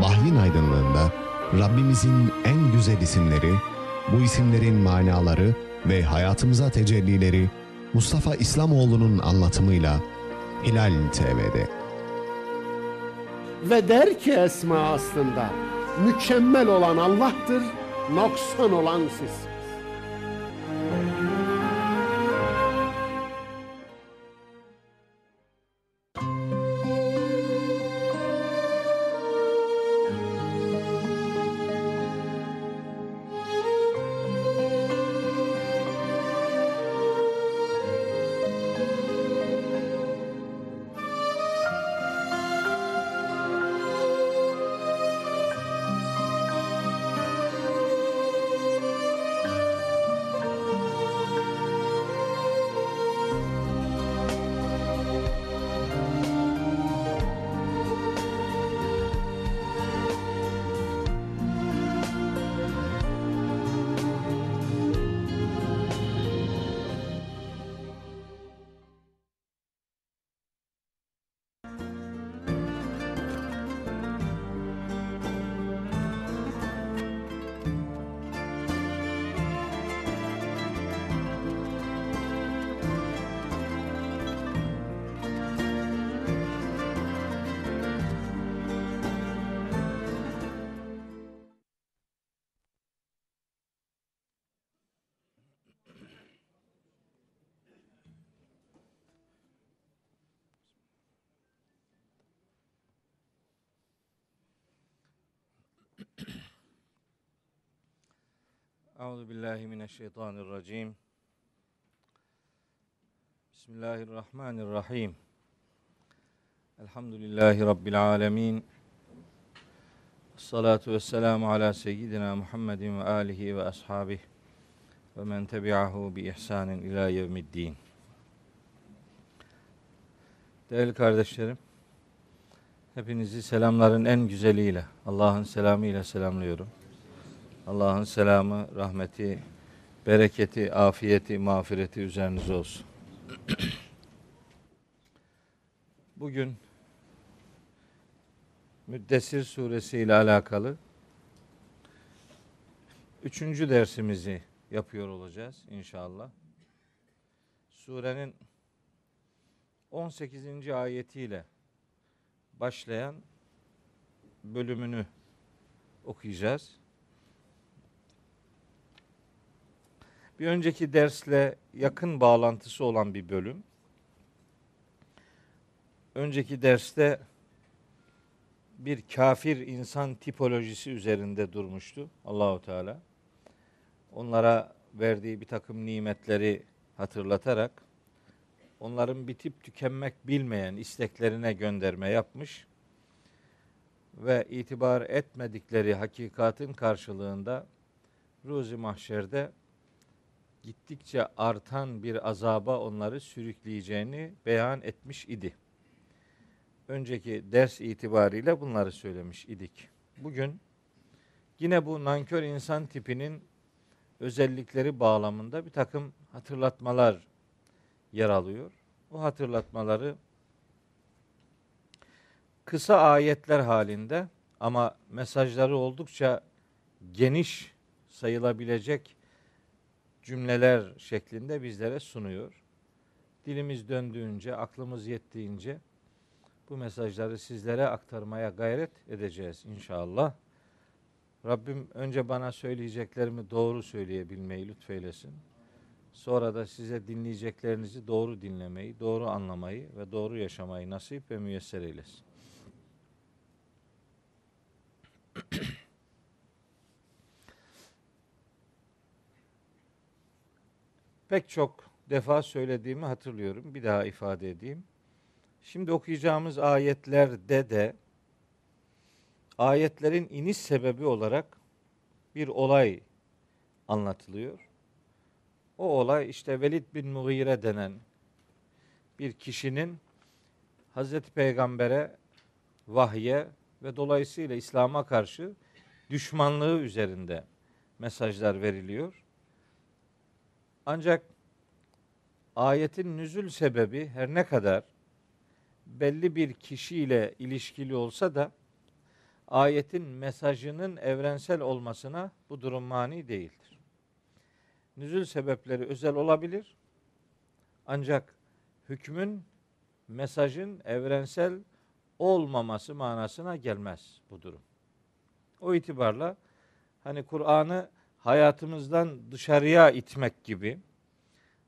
vahyin aydınlığında Rabbimizin en güzel isimleri, bu isimlerin manaları ve hayatımıza tecellileri Mustafa İslamoğlu'nun anlatımıyla Hilal TV'de. Ve der ki Esma aslında mükemmel olan Allah'tır, noksan olan siz. Euzu billahi mineşşeytanirracim. Bismillahirrahmanirrahim. Elhamdülillahi rabbil alamin. Salatu vesselamu ala seyyidina Muhammedin ve alihi ve ashabihi ve men tebi'ahu bi ihsanin ila yevmiddin. Değerli kardeşlerim, hepinizi selamların en güzeliyle, Allah'ın selamıyla selamlıyorum. Allah'ın selamı, rahmeti, bereketi, afiyeti, mağfireti üzerinize olsun. Bugün Müddessir suresi ile alakalı üçüncü dersimizi yapıyor olacağız inşallah. Surenin 18. ayetiyle başlayan bölümünü okuyacağız. Bir önceki dersle yakın bağlantısı olan bir bölüm. Önceki derste bir kafir insan tipolojisi üzerinde durmuştu Allahu Teala. Onlara verdiği bir takım nimetleri hatırlatarak onların bitip tükenmek bilmeyen isteklerine gönderme yapmış ve itibar etmedikleri hakikatin karşılığında ruzi mahşerde gittikçe artan bir azaba onları sürükleyeceğini beyan etmiş idi. Önceki ders itibariyle bunları söylemiş idik. Bugün yine bu nankör insan tipinin özellikleri bağlamında bir takım hatırlatmalar yer alıyor. Bu hatırlatmaları kısa ayetler halinde ama mesajları oldukça geniş sayılabilecek cümleler şeklinde bizlere sunuyor. Dilimiz döndüğünce, aklımız yettiğince bu mesajları sizlere aktarmaya gayret edeceğiz inşallah. Rabbim önce bana söyleyeceklerimi doğru söyleyebilmeyi lütfeylesin. Sonra da size dinleyeceklerinizi doğru dinlemeyi, doğru anlamayı ve doğru yaşamayı nasip ve müyesser eylesin. Pek çok defa söylediğimi hatırlıyorum. Bir daha ifade edeyim. Şimdi okuyacağımız ayetlerde de ayetlerin iniş sebebi olarak bir olay anlatılıyor. O olay işte Velid bin Mughire denen bir kişinin Hazreti Peygamber'e vahye ve dolayısıyla İslam'a karşı düşmanlığı üzerinde mesajlar veriliyor. Ancak ayetin nüzül sebebi her ne kadar belli bir kişiyle ilişkili olsa da ayetin mesajının evrensel olmasına bu durum mani değildir. Nüzül sebepleri özel olabilir. Ancak hükmün mesajın evrensel olmaması manasına gelmez bu durum. O itibarla hani Kur'an'ı hayatımızdan dışarıya itmek gibi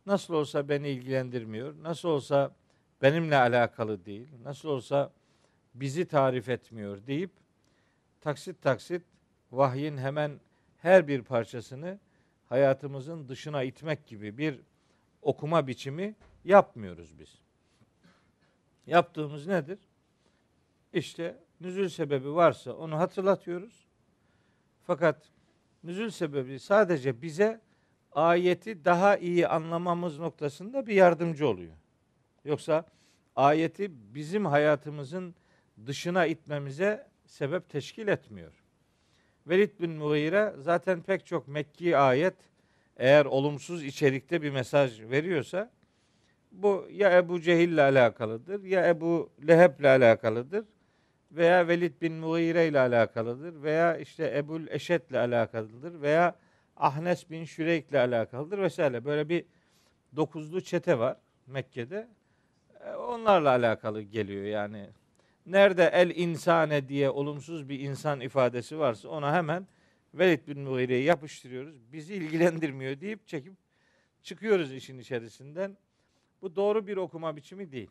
nasıl olsa beni ilgilendirmiyor, nasıl olsa benimle alakalı değil, nasıl olsa bizi tarif etmiyor deyip taksit taksit vahyin hemen her bir parçasını hayatımızın dışına itmek gibi bir okuma biçimi yapmıyoruz biz. Yaptığımız nedir? İşte nüzül sebebi varsa onu hatırlatıyoruz. Fakat nüzül sebebi sadece bize ayeti daha iyi anlamamız noktasında bir yardımcı oluyor. Yoksa ayeti bizim hayatımızın dışına itmemize sebep teşkil etmiyor. Velid bin Mughire zaten pek çok Mekki ayet eğer olumsuz içerikte bir mesaj veriyorsa bu ya Ebu Cehil ile alakalıdır ya Ebu Leheb ile alakalıdır veya Velid bin Mughire ile alakalıdır veya işte Ebul Eşet ile alakalıdır veya Ahnes bin Şüreyk ile alakalıdır vesaire. Böyle bir dokuzlu çete var Mekke'de. E, Onlarla alakalı geliyor yani. Nerede el insane diye olumsuz bir insan ifadesi varsa ona hemen Velid bin Mughire'yi yapıştırıyoruz. Bizi ilgilendirmiyor deyip çekip çıkıyoruz işin içerisinden. Bu doğru bir okuma biçimi değil.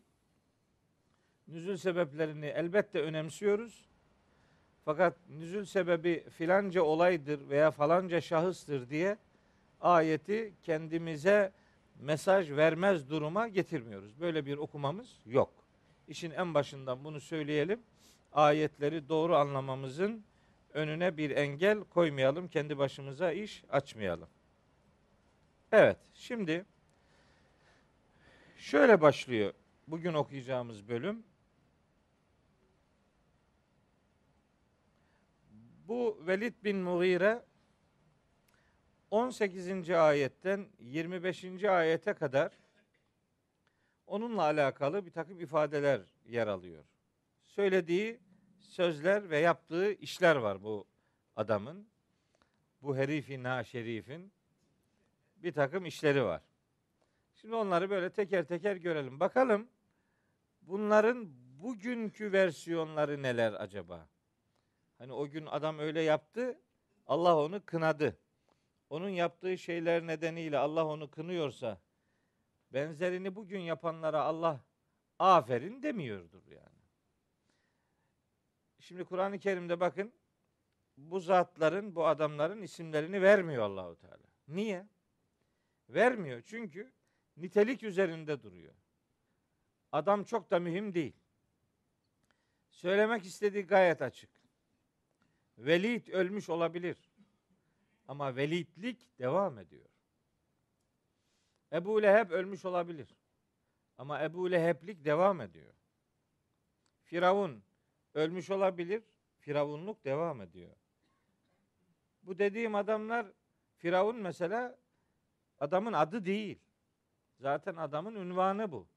Nüzül sebeplerini elbette önemsiyoruz. Fakat nüzül sebebi filanca olaydır veya falanca şahıstır diye ayeti kendimize mesaj vermez duruma getirmiyoruz. Böyle bir okumamız yok. İşin en başından bunu söyleyelim. Ayetleri doğru anlamamızın önüne bir engel koymayalım. Kendi başımıza iş açmayalım. Evet, şimdi şöyle başlıyor bugün okuyacağımız bölüm. Bu Velid bin Mughire 18. ayetten 25. ayete kadar onunla alakalı bir takım ifadeler yer alıyor. Söylediği sözler ve yaptığı işler var bu adamın. Bu herifi na şerifin bir takım işleri var. Şimdi onları böyle teker teker görelim. Bakalım bunların bugünkü versiyonları neler acaba? Hani o gün adam öyle yaptı, Allah onu kınadı. Onun yaptığı şeyler nedeniyle Allah onu kınıyorsa benzerini bugün yapanlara Allah aferin demiyordur yani. Şimdi Kur'an-ı Kerim'de bakın bu zatların, bu adamların isimlerini vermiyor Allahu Teala. Niye? Vermiyor çünkü nitelik üzerinde duruyor. Adam çok da mühim değil. Söylemek istediği gayet açık. Velid ölmüş olabilir. Ama velidlik devam ediyor. Ebu Leheb ölmüş olabilir. Ama Ebu Leheblik devam ediyor. Firavun ölmüş olabilir. Firavunluk devam ediyor. Bu dediğim adamlar Firavun mesela adamın adı değil. Zaten adamın ünvanı bu.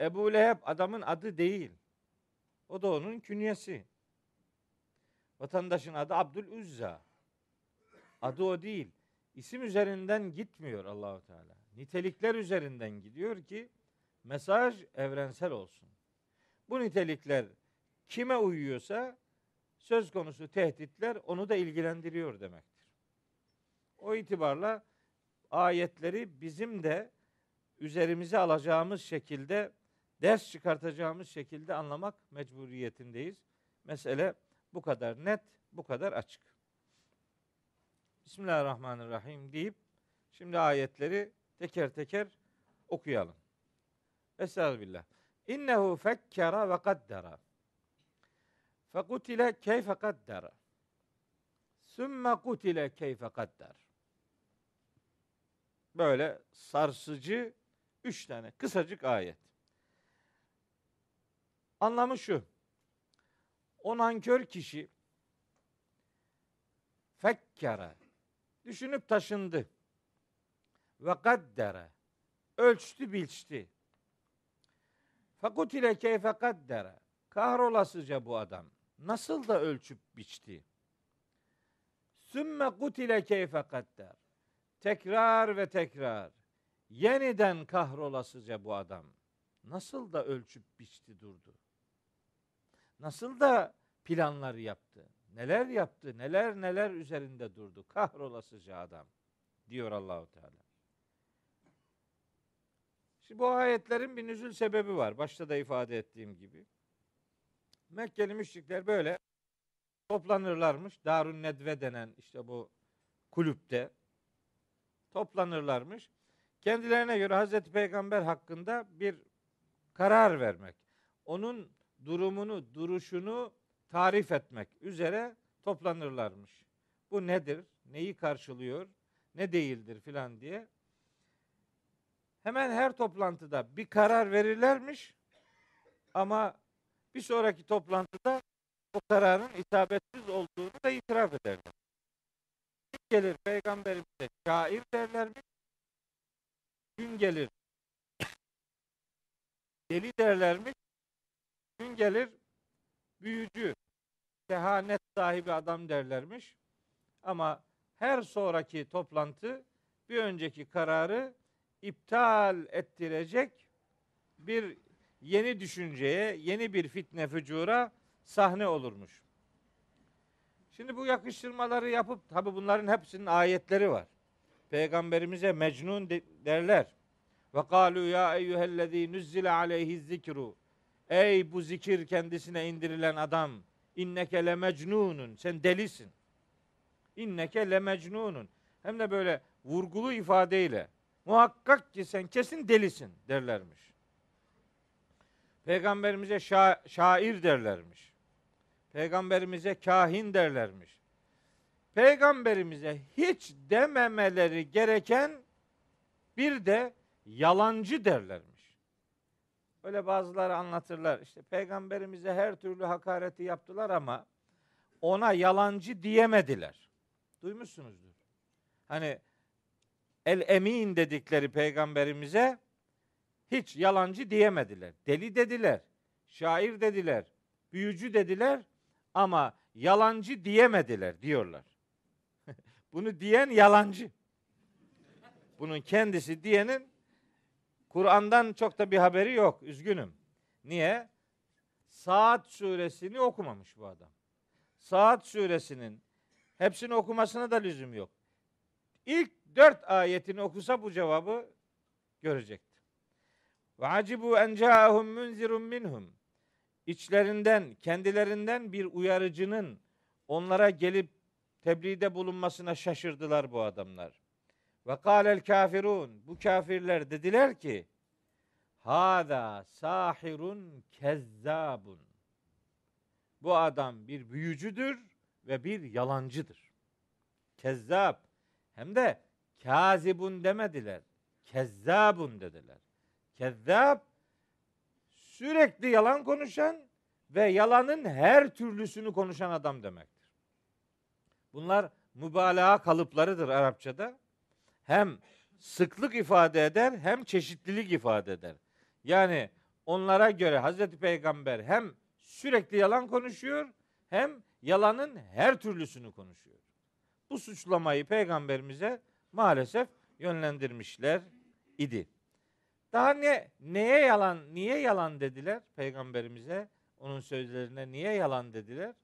Ebu Leheb adamın adı değil. O da onun künyesi. Vatandaşın adı Abdülüzza. Adı o değil. İsim üzerinden gitmiyor Allahu Teala. Nitelikler üzerinden gidiyor ki mesaj evrensel olsun. Bu nitelikler kime uyuyorsa söz konusu tehditler onu da ilgilendiriyor demektir. O itibarla ayetleri bizim de üzerimize alacağımız şekilde ders çıkartacağımız şekilde anlamak mecburiyetindeyiz. Mesele bu kadar net, bu kadar açık. Bismillahirrahmanirrahim deyip şimdi ayetleri teker teker okuyalım. Estağfirullah. İnnehu fekkera ve kaddera. Fekutile keyfe kaddera. Sümme kutile keyfe kadder. Böyle sarsıcı üç tane kısacık ayet. Anlamı şu. O nankör kişi fekkere düşünüp taşındı. Ve kaddere ölçtü biçti. Fakutile keyfe kaddere kahrolasıca bu adam. nasıl da ölçüp biçti. Sümme kutile keyfe kaddar. Tekrar ve tekrar. Yeniden kahrolasıca bu adam. Nasıl da ölçüp biçti durdu. Nasıl da planlar yaptı. Neler yaptı, neler neler üzerinde durdu. Kahrolasıca adam diyor Allahu Teala. Şimdi bu ayetlerin bir nüzül sebebi var. Başta da ifade ettiğim gibi. Mekkeli müşrikler böyle toplanırlarmış. Darun Nedve denen işte bu kulüpte toplanırlarmış. Kendilerine göre Hazreti Peygamber hakkında bir karar vermek. Onun durumunu, duruşunu tarif etmek üzere toplanırlarmış. Bu nedir? Neyi karşılıyor? Ne değildir filan diye. Hemen her toplantıda bir karar verirlermiş. Ama bir sonraki toplantıda o kararın isabetsiz olduğunu da itiraf ederler. Gün gelir peygamberimize şair derlermiş. Gün gelir deli derlermiş. Gün gelir büyücü, kehanet sahibi adam derlermiş. Ama her sonraki toplantı bir önceki kararı iptal ettirecek bir yeni düşünceye, yeni bir fitne fücura sahne olurmuş. Şimdi bu yakıştırmaları yapıp tabi bunların hepsinin ayetleri var. Peygamberimize mecnun de- derler. Ve kalu ya eyyühellezî nuzzile aleyhi zikru. Ey bu zikir kendisine indirilen adam. İnneke le mecnunun. Sen delisin. İnneke le mecnunun. Hem de böyle vurgulu ifadeyle. Muhakkak ki sen kesin delisin derlermiş. Peygamberimize şa- şair derlermiş. Peygamberimize kahin derlermiş. Peygamberimize hiç dememeleri gereken bir de yalancı derlermiş. Öyle bazıları anlatırlar. İşte peygamberimize her türlü hakareti yaptılar ama ona yalancı diyemediler. Duymuşsunuzdur. Hani el emin dedikleri peygamberimize hiç yalancı diyemediler. Deli dediler, şair dediler, büyücü dediler ama yalancı diyemediler diyorlar. Bunu diyen yalancı. Bunun kendisi diyenin Kur'an'dan çok da bir haberi yok. Üzgünüm. Niye? Saat suresini okumamış bu adam. Saat suresinin hepsini okumasına da lüzum yok. İlk dört ayetini okusa bu cevabı görecekti. Ve acibu en ca'ahum munzirun minhum. İçlerinden, kendilerinden bir uyarıcının onlara gelip tebliğde bulunmasına şaşırdılar bu adamlar. Ve kâlel kafirun. Bu kafirler dediler ki Hâzâ sahirun kezzâbun. Bu adam bir büyücüdür ve bir yalancıdır. Kezzab. Hem de kazibun demediler. Kezzabun dediler. Kezzab sürekli yalan konuşan ve yalanın her türlüsünü konuşan adam demektir. Bunlar mübalağa kalıplarıdır Arapçada. Hem sıklık ifade eder hem çeşitlilik ifade eder. Yani onlara göre Hazreti Peygamber hem sürekli yalan konuşuyor hem yalanın her türlüsünü konuşuyor. Bu suçlamayı peygamberimize maalesef yönlendirmişler idi. Daha ne neye yalan, niye yalan dediler peygamberimize? Onun sözlerine niye yalan dediler?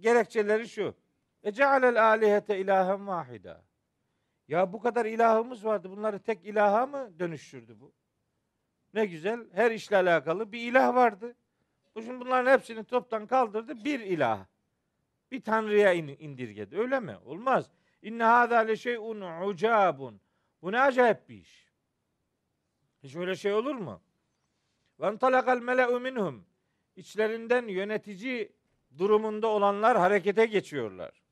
Gerekçeleri şu. E cealel alihete ilahen vahida. Ya bu kadar ilahımız vardı. Bunları tek ilaha mı dönüştürdü bu? Ne güzel. Her işle alakalı bir ilah vardı. Bu şimdi bunların hepsini toptan kaldırdı. Bir ilah. Bir tanrıya in- indirgedi. Öyle mi? Olmaz. İnne hâzâ le şey'un ucabun. Bu ne acayip bir iş. Hiç öyle şey olur mu? Ve entalakal mele'u minhum. İçlerinden yönetici durumunda olanlar harekete geçiyorlar.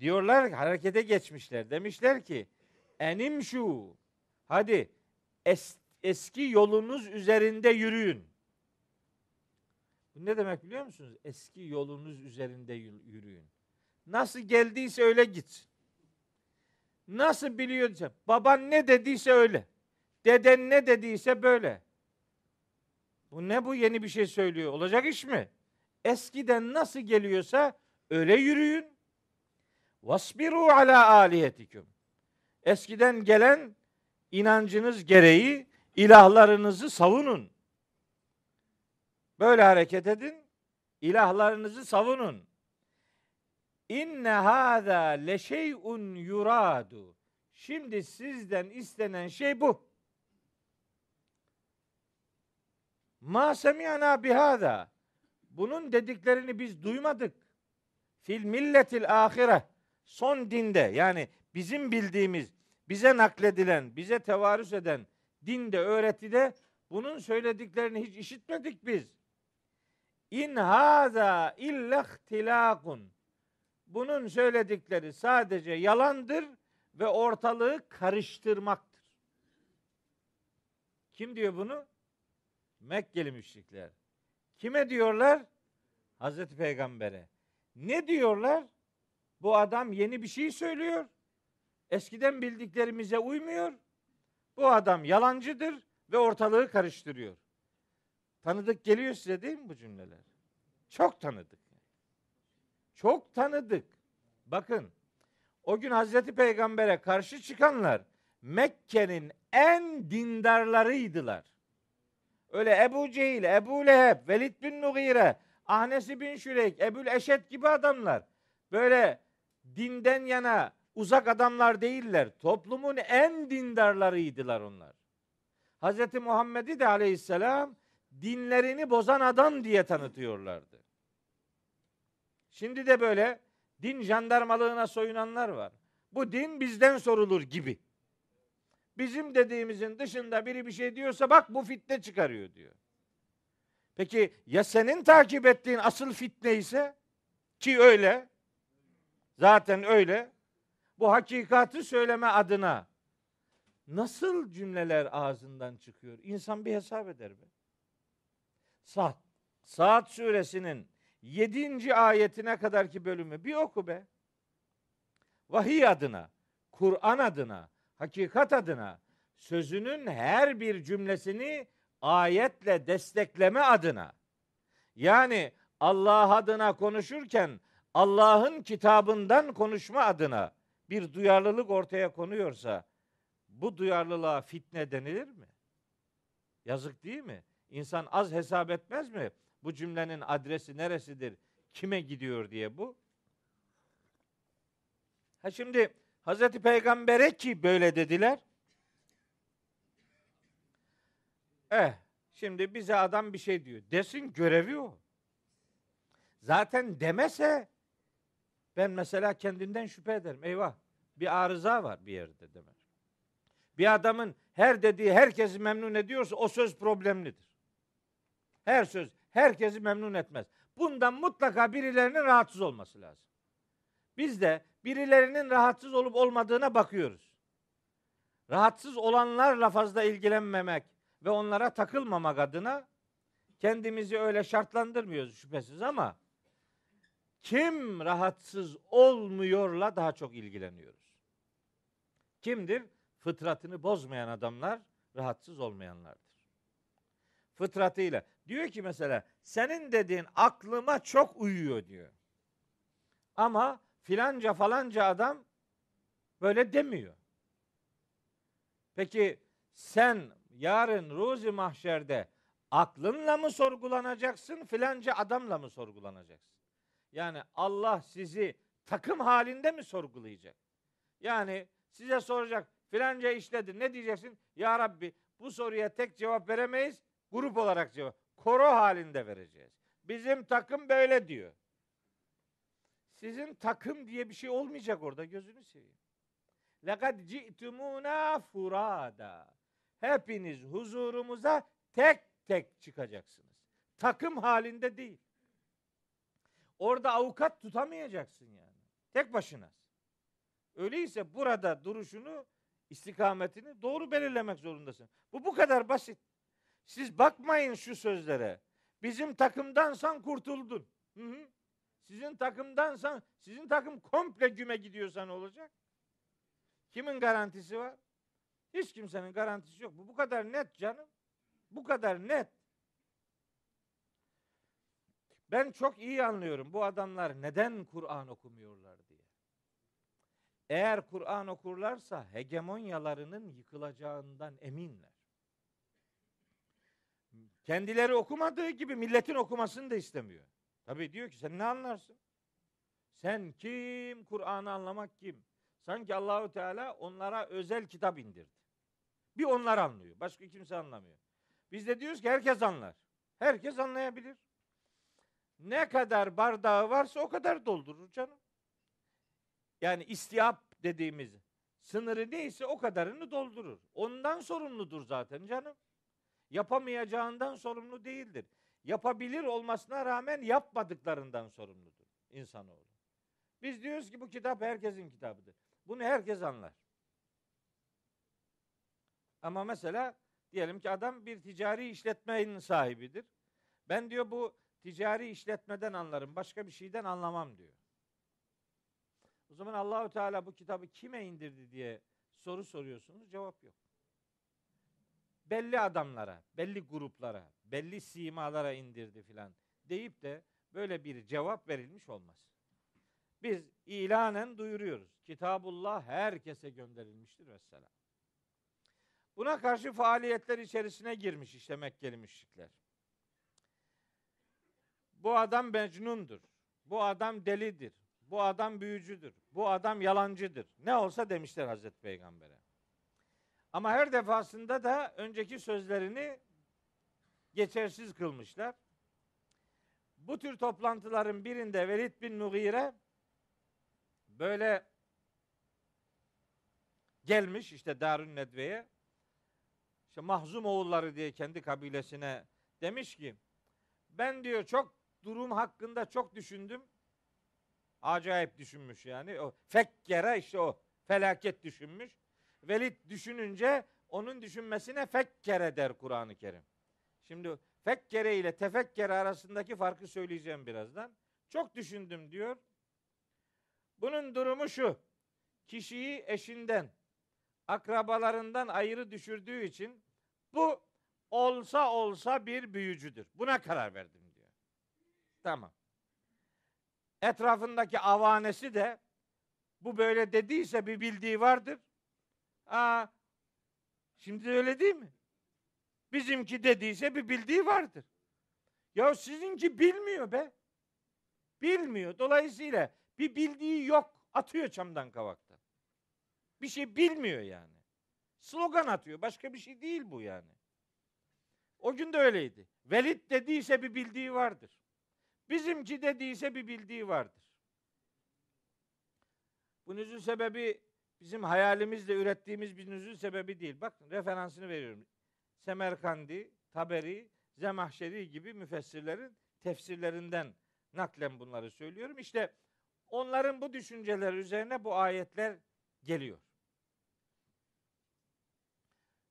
Diyorlar harekete geçmişler. Demişler ki enim şu. Hadi es, eski yolunuz üzerinde yürüyün. Bu ne demek biliyor musunuz? Eski yolunuz üzerinde yürüyün. Nasıl geldiyse öyle git. Nasıl biliyorsa, baban ne dediyse öyle. Deden ne dediyse böyle. Bu ne bu yeni bir şey söylüyor? Olacak iş mi? eskiden nasıl geliyorsa öyle yürüyün. Vasbiru ala aliyetikum. Eskiden gelen inancınız gereği ilahlarınızı savunun. Böyle hareket edin. İlahlarınızı savunun. İnne hâzâ leşey'un yuradu. Şimdi sizden istenen şey bu. Ma semi'na bihâzâ. Bunun dediklerini biz duymadık. Fil milletil ahire. Son dinde yani bizim bildiğimiz, bize nakledilen, bize tevarüs eden dinde, öğretide bunun söylediklerini hiç işitmedik biz. İn hâzâ illa ihtilâkun. Bunun söyledikleri sadece yalandır ve ortalığı karıştırmaktır. Kim diyor bunu? Mekkeli müşrikler. Kime diyorlar? Hazreti Peygamber'e. Ne diyorlar? Bu adam yeni bir şey söylüyor. Eskiden bildiklerimize uymuyor. Bu adam yalancıdır ve ortalığı karıştırıyor. Tanıdık geliyor size değil mi bu cümleler? Çok tanıdık. Çok tanıdık. Bakın o gün Hazreti Peygamber'e karşı çıkanlar Mekke'nin en dindarlarıydılar. Öyle Ebu Cehil, Ebu Leheb, Velid bin Nugire, Ahnesi bin Şüreyk, Ebul Eşet gibi adamlar. Böyle dinden yana uzak adamlar değiller. Toplumun en dindarlarıydılar onlar. Hazreti Muhammed'i de aleyhisselam dinlerini bozan adam diye tanıtıyorlardı. Şimdi de böyle din jandarmalığına soyunanlar var. Bu din bizden sorulur gibi. Bizim dediğimizin dışında biri bir şey diyorsa bak bu fitne çıkarıyor diyor. Peki ya senin takip ettiğin asıl fitne ise ki öyle zaten öyle bu hakikati söyleme adına nasıl cümleler ağzından çıkıyor? İnsan bir hesap eder be. Saat, Saat suresinin 7. ayetine kadarki bölümü bir oku be. Vahiy adına, Kur'an adına, hakikat adına sözünün her bir cümlesini ayetle destekleme adına yani Allah adına konuşurken Allah'ın kitabından konuşma adına bir duyarlılık ortaya konuyorsa bu duyarlılığa fitne denilir mi? Yazık değil mi? İnsan az hesap etmez mi? Bu cümlenin adresi neresidir? Kime gidiyor diye bu. Ha şimdi Hazreti Peygamber'e ki böyle dediler. Eh, şimdi bize adam bir şey diyor. Desin görevi o. Zaten demese ben mesela kendimden şüphe ederim. Eyvah bir arıza var bir yerde demek. Bir adamın her dediği herkesi memnun ediyorsa o söz problemlidir. Her söz herkesi memnun etmez. Bundan mutlaka birilerinin rahatsız olması lazım. Biz de birilerinin rahatsız olup olmadığına bakıyoruz. Rahatsız olanlarla fazla ilgilenmemek ve onlara takılmamak adına kendimizi öyle şartlandırmıyoruz şüphesiz ama kim rahatsız olmuyorla daha çok ilgileniyoruz. Kimdir? Fıtratını bozmayan adamlar rahatsız olmayanlardır. Fıtratıyla. Diyor ki mesela senin dediğin aklıma çok uyuyor diyor. Ama filanca falanca adam böyle demiyor. Peki sen yarın ruzi mahşerde aklınla mı sorgulanacaksın filanca adamla mı sorgulanacaksın? Yani Allah sizi takım halinde mi sorgulayacak? Yani size soracak filanca işledi ne diyeceksin? Ya Rabbi bu soruya tek cevap veremeyiz grup olarak cevap. Koro halinde vereceğiz. Bizim takım böyle diyor. Sizin takım diye bir şey olmayacak orada gözünü seveyim. Lekad ci'tumuna furada. Hepiniz huzurumuza tek tek çıkacaksınız. Takım halinde değil. Orada avukat tutamayacaksın yani. Tek başına. Öyleyse burada duruşunu, istikametini doğru belirlemek zorundasın. Bu bu kadar basit. Siz bakmayın şu sözlere. Bizim takımdansan kurtuldun. Hı hı. Sizin takımdansan, sizin takım komple güme gidiyorsa ne olacak? Kimin garantisi var? Hiç kimsenin garantisi yok. Bu bu kadar net canım. Bu kadar net. Ben çok iyi anlıyorum bu adamlar neden Kur'an okumuyorlar diye. Eğer Kur'an okurlarsa hegemonyalarının yıkılacağından eminler. Kendileri okumadığı gibi milletin okumasını da istemiyor. Tabii diyor ki sen ne anlarsın? Sen kim? Kur'an'ı anlamak kim? Sanki Allahu Teala onlara özel kitap indirdi. Bir onlar anlıyor. Başka kimse anlamıyor. Biz de diyoruz ki herkes anlar. Herkes anlayabilir. Ne kadar bardağı varsa o kadar doldurur canım. Yani istiyap dediğimiz sınırı neyse o kadarını doldurur. Ondan sorumludur zaten canım. Yapamayacağından sorumlu değildir. Yapabilir olmasına rağmen yapmadıklarından sorumludur insanoğlu. Biz diyoruz ki bu kitap herkesin kitabıdır. Bunu herkes anlar. Ama mesela diyelim ki adam bir ticari işletmenin sahibidir. Ben diyor bu ticari işletmeden anlarım, başka bir şeyden anlamam diyor. O zaman Allahu Teala bu kitabı kime indirdi diye soru soruyorsunuz, cevap yok. Belli adamlara, belli gruplara, belli simalara indirdi filan deyip de böyle bir cevap verilmiş olmaz. Biz ilanen duyuruyoruz. Kitabullah herkese gönderilmiştir vesselam. Buna karşı faaliyetler içerisine girmiş işte Mekkeli müşrikler. Bu adam mecnundur. Bu adam delidir. Bu adam büyücüdür. Bu adam yalancıdır. Ne olsa demişler Hazreti Peygamber'e. Ama her defasında da önceki sözlerini geçersiz kılmışlar. Bu tür toplantıların birinde Velid bin Mughire böyle gelmiş işte Darun Nedve'ye. İşte Mahzum oğulları diye kendi kabilesine demiş ki ben diyor çok durum hakkında çok düşündüm. Acayip düşünmüş yani. O fekkere işte o felaket düşünmüş. Velid düşününce onun düşünmesine fekkere der Kur'an-ı Kerim. Şimdi fekkere ile tefekkere arasındaki farkı söyleyeceğim birazdan. Çok düşündüm diyor. Bunun durumu şu. Kişiyi eşinden, akrabalarından ayrı düşürdüğü için bu olsa olsa bir büyücüdür. Buna karar verdim. Tamam. Etrafındaki avanesi de bu böyle dediyse bir bildiği vardır. Aa, şimdi de öyle değil mi? Bizimki dediyse bir bildiği vardır. Ya sizinki bilmiyor be. Bilmiyor. Dolayısıyla bir bildiği yok. Atıyor çamdan kavaktan. Bir şey bilmiyor yani. Slogan atıyor. Başka bir şey değil bu yani. O gün de öyleydi. Velid dediyse bir bildiği vardır. Bizimki dediyse bir bildiği vardır. Bu nüzul sebebi bizim hayalimizle ürettiğimiz bir nüzul sebebi değil. Bak referansını veriyorum. Semerkandi, Taberi, Zemahşeri gibi müfessirlerin tefsirlerinden naklen bunları söylüyorum. İşte onların bu düşünceler üzerine bu ayetler geliyor.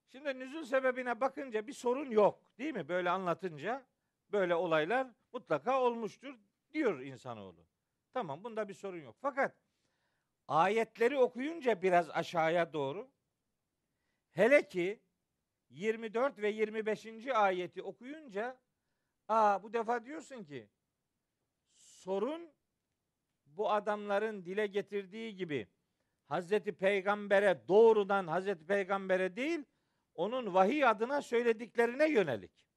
Şimdi nüzul sebebine bakınca bir sorun yok değil mi? Böyle anlatınca böyle olaylar mutlaka olmuştur diyor insanoğlu. Tamam bunda bir sorun yok. Fakat ayetleri okuyunca biraz aşağıya doğru hele ki 24 ve 25. ayeti okuyunca aa bu defa diyorsun ki sorun bu adamların dile getirdiği gibi Hazreti Peygamber'e doğrudan Hazreti Peygamber'e değil onun vahiy adına söylediklerine yönelik.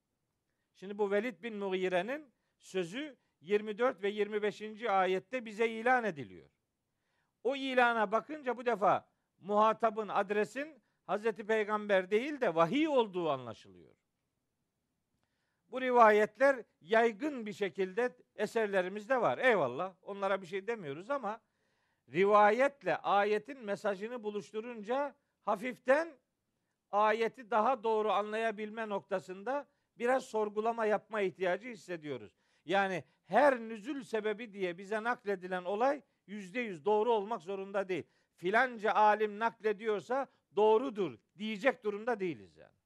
Şimdi bu Velid bin Mughire'nin sözü 24 ve 25. ayette bize ilan ediliyor. O ilana bakınca bu defa muhatabın adresin Hazreti Peygamber değil de vahiy olduğu anlaşılıyor. Bu rivayetler yaygın bir şekilde eserlerimizde var. Eyvallah onlara bir şey demiyoruz ama rivayetle ayetin mesajını buluşturunca hafiften ayeti daha doğru anlayabilme noktasında biraz sorgulama yapma ihtiyacı hissediyoruz. Yani her nüzül sebebi diye bize nakledilen olay yüzde yüz doğru olmak zorunda değil. Filanca alim naklediyorsa doğrudur diyecek durumda değiliz yani.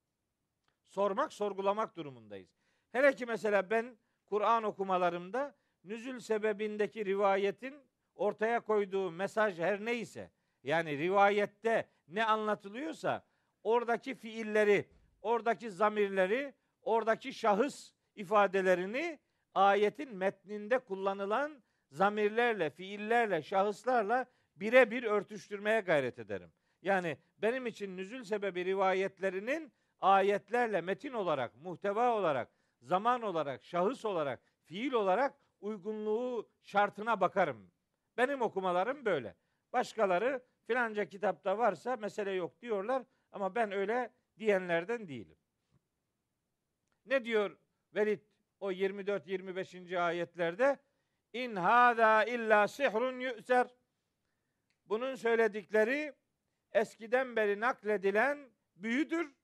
Sormak, sorgulamak durumundayız. Hele ki mesela ben Kur'an okumalarımda nüzül sebebindeki rivayetin ortaya koyduğu mesaj her neyse yani rivayette ne anlatılıyorsa oradaki fiilleri, oradaki zamirleri, oradaki şahıs ifadelerini ayetin metninde kullanılan zamirlerle, fiillerle, şahıslarla birebir örtüştürmeye gayret ederim. Yani benim için nüzül sebebi rivayetlerinin ayetlerle metin olarak, muhteva olarak, zaman olarak, şahıs olarak, fiil olarak uygunluğu şartına bakarım. Benim okumalarım böyle. Başkaları filanca kitapta varsa mesele yok diyorlar ama ben öyle diyenlerden değilim. Ne diyor Velid o 24-25. ayetlerde? İn hâzâ illa sihrun yü'ser. Bunun söyledikleri eskiden beri nakledilen büyüdür.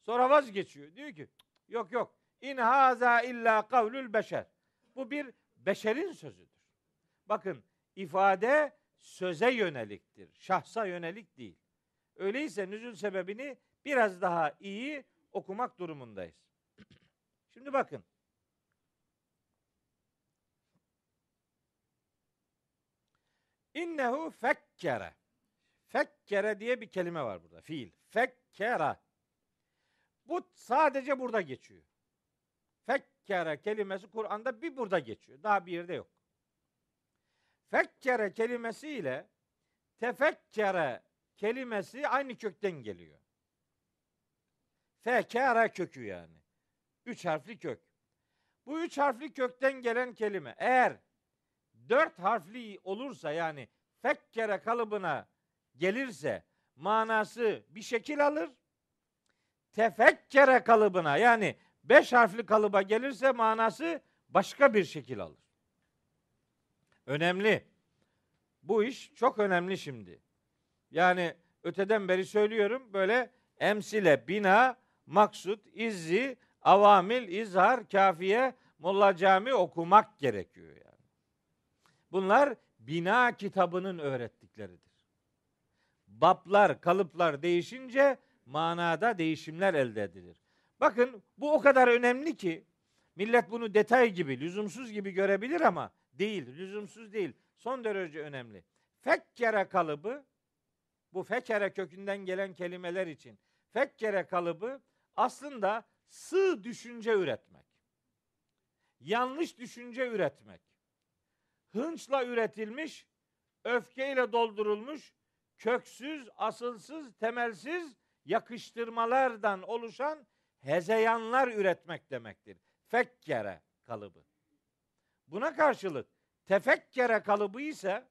Sonra vazgeçiyor. Diyor ki yok yok. İn haza illa kavlül beşer. Bu bir beşerin sözüdür. Bakın ifade söze yöneliktir. Şahsa yönelik değil. Öyleyse nüzül sebebini biraz daha iyi okumak durumundayız. Şimdi bakın. İnnehu fekkere. Fekkere diye bir kelime var burada. Fiil. Fekkera. Bu sadece burada geçiyor. Fekkere kelimesi Kur'an'da bir burada geçiyor. Daha bir yerde yok. Fekkere kelimesi ile tefekkere kelimesi aynı kökten geliyor. Fekere kökü yani. Üç harfli kök. Bu üç harfli kökten gelen kelime eğer dört harfli olursa yani fekkere kalıbına gelirse manası bir şekil alır. Tefekkere kalıbına yani beş harfli kalıba gelirse manası başka bir şekil alır. Önemli. Bu iş çok önemli şimdi. Yani öteden beri söylüyorum böyle emsile, bina, maksut, izzi, avamil, izhar, kafiye, molla cami okumak gerekiyor yani. Bunlar bina kitabının öğrettikleridir. Bablar, kalıplar değişince manada değişimler elde edilir. Bakın bu o kadar önemli ki millet bunu detay gibi, lüzumsuz gibi görebilir ama değil, lüzumsuz değil. Son derece önemli. Fekkere kalıbı bu fekere kökünden gelen kelimeler için fekkere kalıbı aslında sığ düşünce üretmek. Yanlış düşünce üretmek. Hınçla üretilmiş, öfkeyle doldurulmuş, köksüz, asılsız, temelsiz yakıştırmalardan oluşan hezeyanlar üretmek demektir. Fekkere kalıbı. Buna karşılık tefekkere kalıbı ise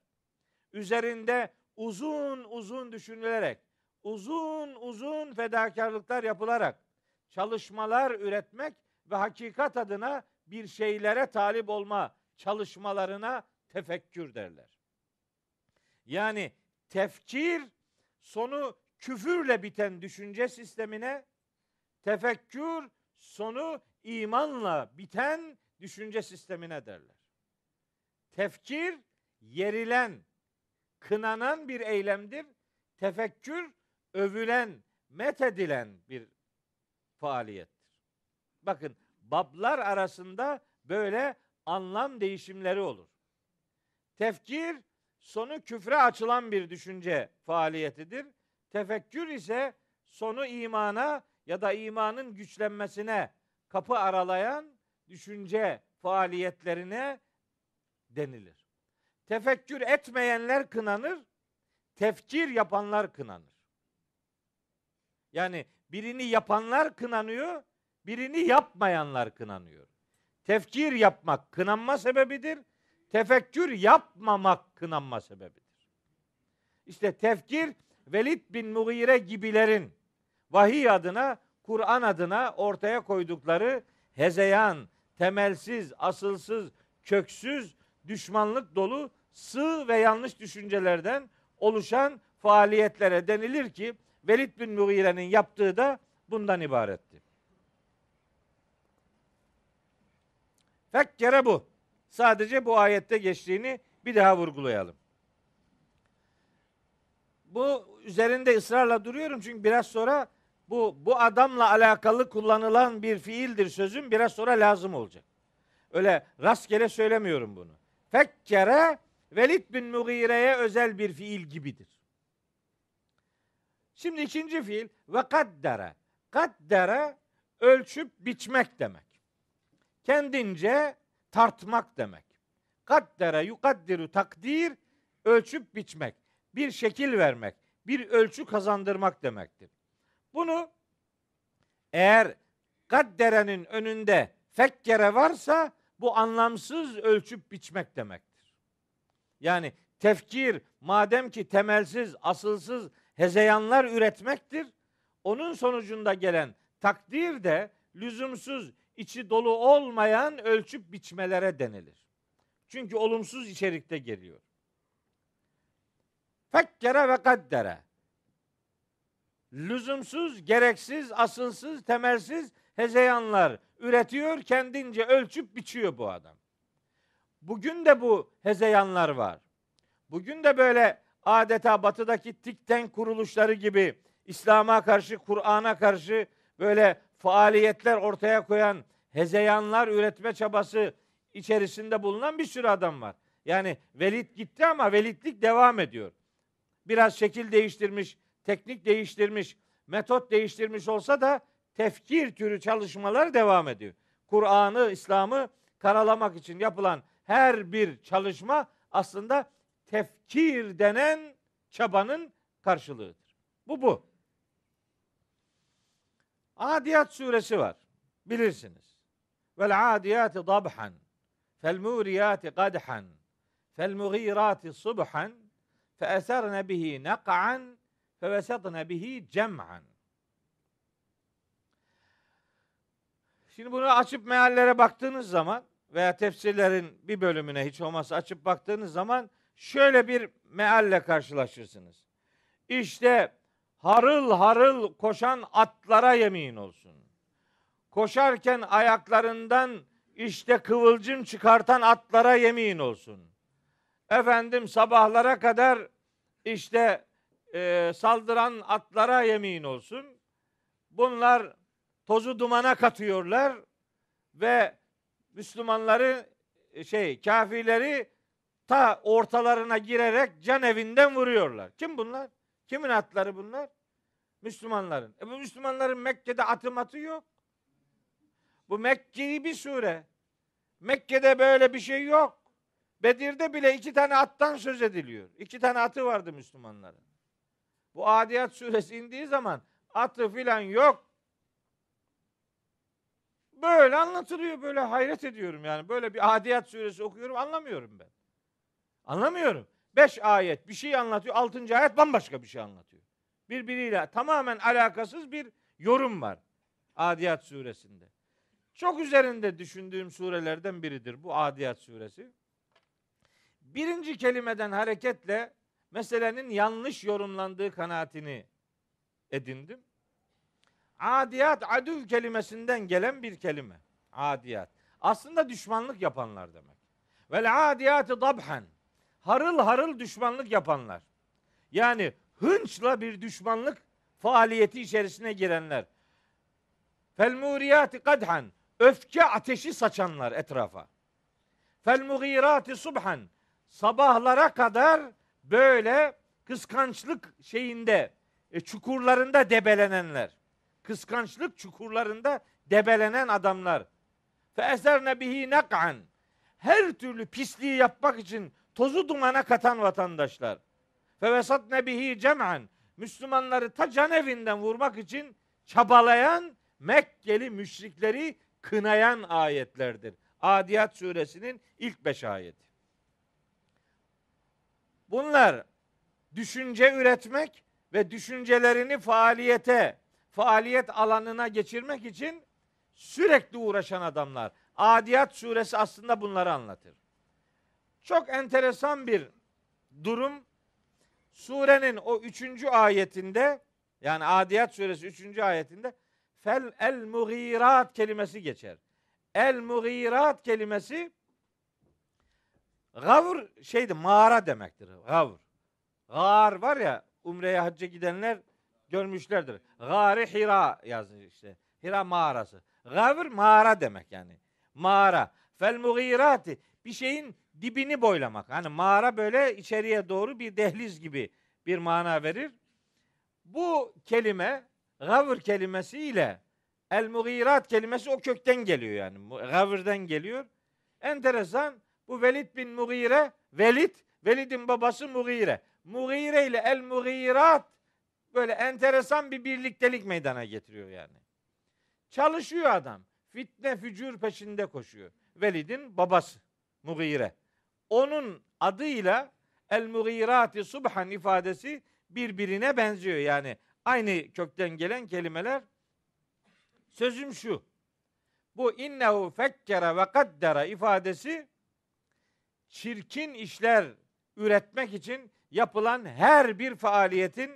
üzerinde uzun uzun düşünülerek, uzun uzun fedakarlıklar yapılarak çalışmalar üretmek ve hakikat adına bir şeylere talip olma çalışmalarına tefekkür derler. Yani tefkir sonu küfürle biten düşünce sistemine, tefekkür sonu imanla biten düşünce sistemine derler. Tefkir yerilen, kınanan bir eylemdir. Tefekkür övülen, methedilen bir faaliyettir. Bakın bablar arasında böyle anlam değişimleri olur. Tefkir sonu küfre açılan bir düşünce faaliyetidir. Tefekkür ise sonu imana ya da imanın güçlenmesine kapı aralayan düşünce faaliyetlerine denilir. Tefekkür etmeyenler kınanır, tefkir yapanlar kınanır. Yani birini yapanlar kınanıyor, birini yapmayanlar kınanıyor. Tefkir yapmak kınanma sebebidir. Tefekkür yapmamak kınanma sebebidir. İşte tefkir Velid bin Mughire gibilerin vahiy adına, Kur'an adına ortaya koydukları hezeyan, temelsiz, asılsız, köksüz, düşmanlık dolu sığ ve yanlış düşüncelerden oluşan faaliyetlere denilir ki Velid bin Mughire'nin yaptığı da bundan ibaretti. Fekkere bu. Sadece bu ayette geçtiğini bir daha vurgulayalım. Bu üzerinde ısrarla duruyorum çünkü biraz sonra bu bu adamla alakalı kullanılan bir fiildir sözüm biraz sonra lazım olacak. Öyle rastgele söylemiyorum bunu. Fekkere Velid bin Mughire'ye özel bir fiil gibidir. Şimdi ikinci fiil ve kaddere. Kaddere ölçüp biçmek demek. kendince tartmak demek. Kaddere yukaddiru takdir ölçüp biçmek, bir şekil vermek, bir ölçü kazandırmak demektir. Bunu eğer kadderenin önünde fekkere varsa bu anlamsız ölçüp biçmek demektir. Yani tefkir madem ki temelsiz, asılsız hezeyanlar üretmektir. Onun sonucunda gelen takdir de lüzumsuz, içi dolu olmayan ölçüp biçmelere denilir. Çünkü olumsuz içerikte geliyor. Fekkere ve kaddere. Lüzumsuz, gereksiz, asılsız, temelsiz hezeyanlar üretiyor, kendince ölçüp biçiyor bu adam. Bugün de bu hezeyanlar var. Bugün de böyle adeta batıdaki tikten kuruluşları gibi İslam'a karşı, Kur'an'a karşı böyle faaliyetler ortaya koyan hezeyanlar üretme çabası içerisinde bulunan bir sürü adam var. Yani Velid gitti ama velitlik devam ediyor. Biraz şekil değiştirmiş, teknik değiştirmiş, metot değiştirmiş olsa da tefkir türü çalışmalar devam ediyor. Kur'an'ı, İslam'ı karalamak için yapılan her bir çalışma aslında tefkir denen çabanın karşılığıdır. Bu bu. Adiyat suresi var. Bilirsiniz. Vel adiyati dabhan. Fel muriyati qadhan. Fel mugirati subhan. Fe eserne bihi nak'an. Fe vesatne bihi cem'an. Şimdi bunu açıp meallere baktığınız zaman veya tefsirlerin bir bölümüne hiç olmazsa açıp baktığınız zaman şöyle bir mealle karşılaşırsınız. İşte harıl harıl koşan atlara yemin olsun. Koşarken ayaklarından işte kıvılcım çıkartan atlara yemin olsun. Efendim sabahlara kadar işte e, saldıran atlara yemin olsun. Bunlar tozu dumana katıyorlar ve Müslümanları şey kafirleri ta ortalarına girerek can evinden vuruyorlar. Kim bunlar? Kimin atları bunlar? Müslümanların. E bu Müslümanların Mekke'de atı matı yok. Bu Mekke'yi bir sure. Mekke'de böyle bir şey yok. Bedir'de bile iki tane attan söz ediliyor. İki tane atı vardı Müslümanların. Bu Adiyat suresi indiği zaman atı filan yok. Böyle anlatılıyor. Böyle hayret ediyorum yani. Böyle bir Adiyat suresi okuyorum anlamıyorum ben. Anlamıyorum. Beş ayet bir şey anlatıyor. Altıncı ayet bambaşka bir şey anlatıyor. Birbiriyle tamamen alakasız bir yorum var. Adiyat suresinde. Çok üzerinde düşündüğüm surelerden biridir bu Adiyat suresi. Birinci kelimeden hareketle meselenin yanlış yorumlandığı kanaatini edindim. Adiyat adüv kelimesinden gelen bir kelime. Adiyat. Aslında düşmanlık yapanlar demek. Vel adiyatı dabhan. Harıl harıl düşmanlık yapanlar. Yani hınçla bir düşmanlık faaliyeti içerisine girenler. Fel muriyati kadhan. Öfke ateşi saçanlar etrafa. Fel mugirati subhan. Sabahlara kadar böyle kıskançlık şeyinde, e, çukurlarında debelenenler kıskançlık çukurlarında debelenen adamlar. Fe eserne bihi nak'an. Her türlü pisliği yapmak için tozu dumana katan vatandaşlar. Fe vesatne bihi cem'an. Müslümanları ta can evinden vurmak için çabalayan Mekkeli müşrikleri kınayan ayetlerdir. Adiyat suresinin ilk beş ayeti. Bunlar düşünce üretmek ve düşüncelerini faaliyete faaliyet alanına geçirmek için sürekli uğraşan adamlar. Adiyat suresi aslında bunları anlatır. Çok enteresan bir durum. Surenin o üçüncü ayetinde yani Adiyat suresi üçüncü ayetinde fel el mugirat kelimesi geçer. El mugirat kelimesi gavr şeydi mağara demektir. Gavr. Gar var ya umreye hacca gidenler görmüşlerdir. Gari Hira yazıyor işte. Hira mağarası. Gavr mağara demek yani. Mağara. Fel mugirati bir şeyin dibini boylamak. Hani mağara böyle içeriye doğru bir dehliz gibi bir mana verir. Bu kelime gavr kelimesi ile El mugirat kelimesi o kökten geliyor yani. Gavirden geliyor. Enteresan. Bu Velid bin Mugire, Velid, Velid'in babası Mugire. Mugire ile el mugirat böyle enteresan bir birliktelik meydana getiriyor yani. Çalışıyor adam. Fitne fücur peşinde koşuyor. Velid'in babası Mugire. Onun adıyla el mugirati subhan ifadesi birbirine benziyor. Yani aynı kökten gelen kelimeler. Sözüm şu. Bu innehu fekkere ve kaddera ifadesi çirkin işler üretmek için yapılan her bir faaliyetin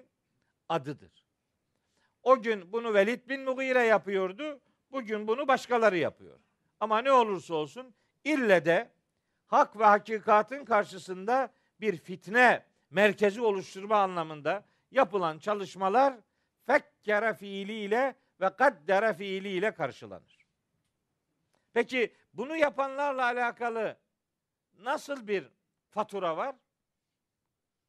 adıdır. O gün bunu Velid bin Mugire yapıyordu. Bugün bunu başkaları yapıyor. Ama ne olursa olsun ille de hak ve hakikatın karşısında bir fitne merkezi oluşturma anlamında yapılan çalışmalar fekkere fiiliyle ve kaddere fiiliyle karşılanır. Peki bunu yapanlarla alakalı nasıl bir fatura var?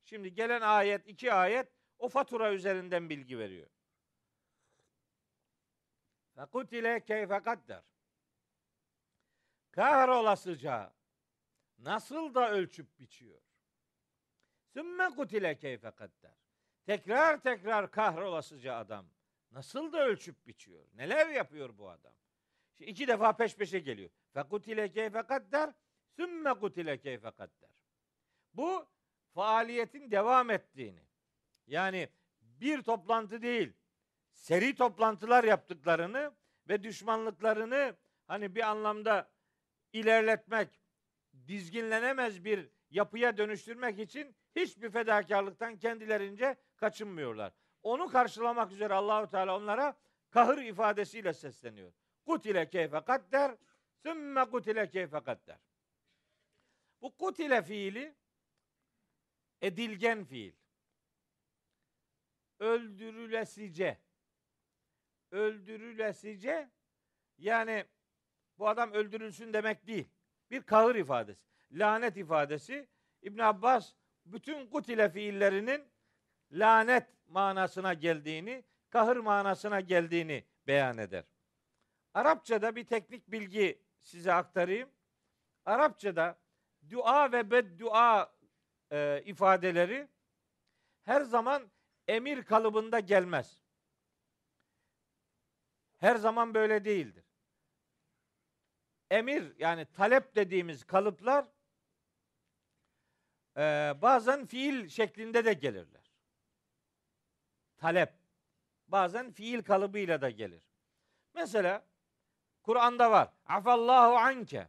Şimdi gelen ayet, iki ayet o fatura üzerinden bilgi veriyor. Fekutile keyfe kadder. Kahrolasıca nasıl da ölçüp biçiyor. Sümme kutile keyfe kadder. Tekrar tekrar kahrolasıca adam nasıl da ölçüp biçiyor. Neler yapıyor bu adam? Şimdi iki defa peş peşe geliyor. Fekutile keyfe kadder. Sümme kutile keyfe kadder. Bu faaliyetin devam ettiğini. Yani bir toplantı değil, seri toplantılar yaptıklarını ve düşmanlıklarını hani bir anlamda ilerletmek, dizginlenemez bir yapıya dönüştürmek için hiçbir fedakarlıktan kendilerince kaçınmıyorlar. Onu karşılamak üzere Allahu Teala onlara kahır ifadesiyle sesleniyor. Kutile keyfe kadder, sümme kutile keyfe kadder. Bu kutile fiili edilgen fiil. Öldürülesice. Öldürülesice yani bu adam öldürülsün demek değil. Bir kahır ifadesi. Lanet ifadesi. İbn Abbas bütün kutile fiillerinin lanet manasına geldiğini, kahır manasına geldiğini beyan eder. Arapçada bir teknik bilgi size aktarayım. Arapçada dua ve beddua e, ifadeleri her zaman emir kalıbında gelmez. Her zaman böyle değildir. Emir yani talep dediğimiz kalıplar e, bazen fiil şeklinde de gelirler. Talep. Bazen fiil kalıbıyla da gelir. Mesela Kur'an'da var. Afallahu anke.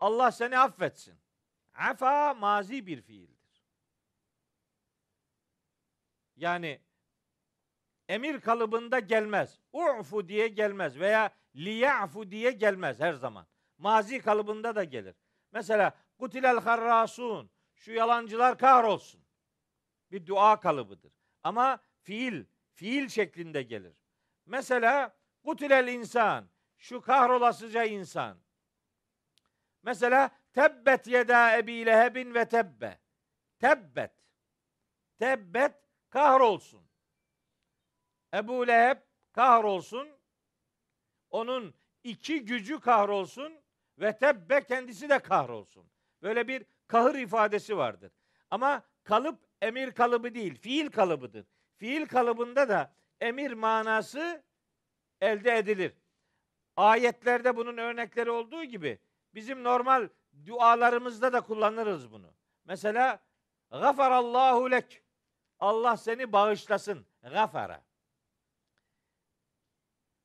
Allah seni affetsin. Afa mazi bir fiildir. Yani emir kalıbında gelmez. U'fu diye gelmez veya liya'fu diye gelmez her zaman. Mazi kalıbında da gelir. Mesela kutilel harrasun. Şu yalancılar kahrolsun. Bir dua kalıbıdır. Ama fiil, fiil şeklinde gelir. Mesela kutilel insan. Şu kahrolasıca insan. Mesela tebbet yeda ebi lehebin ve tebbe. Tebbet. Tebbet kahrolsun. Ebu Leheb kahrolsun. Onun iki gücü kahrolsun ve tebbe kendisi de kahrolsun. Böyle bir kahır ifadesi vardır. Ama kalıp emir kalıbı değil, fiil kalıbıdır. Fiil kalıbında da emir manası elde edilir. Ayetlerde bunun örnekleri olduğu gibi bizim normal dualarımızda da kullanırız bunu. Mesela gafarallahu lek. Allah seni bağışlasın. Gafara.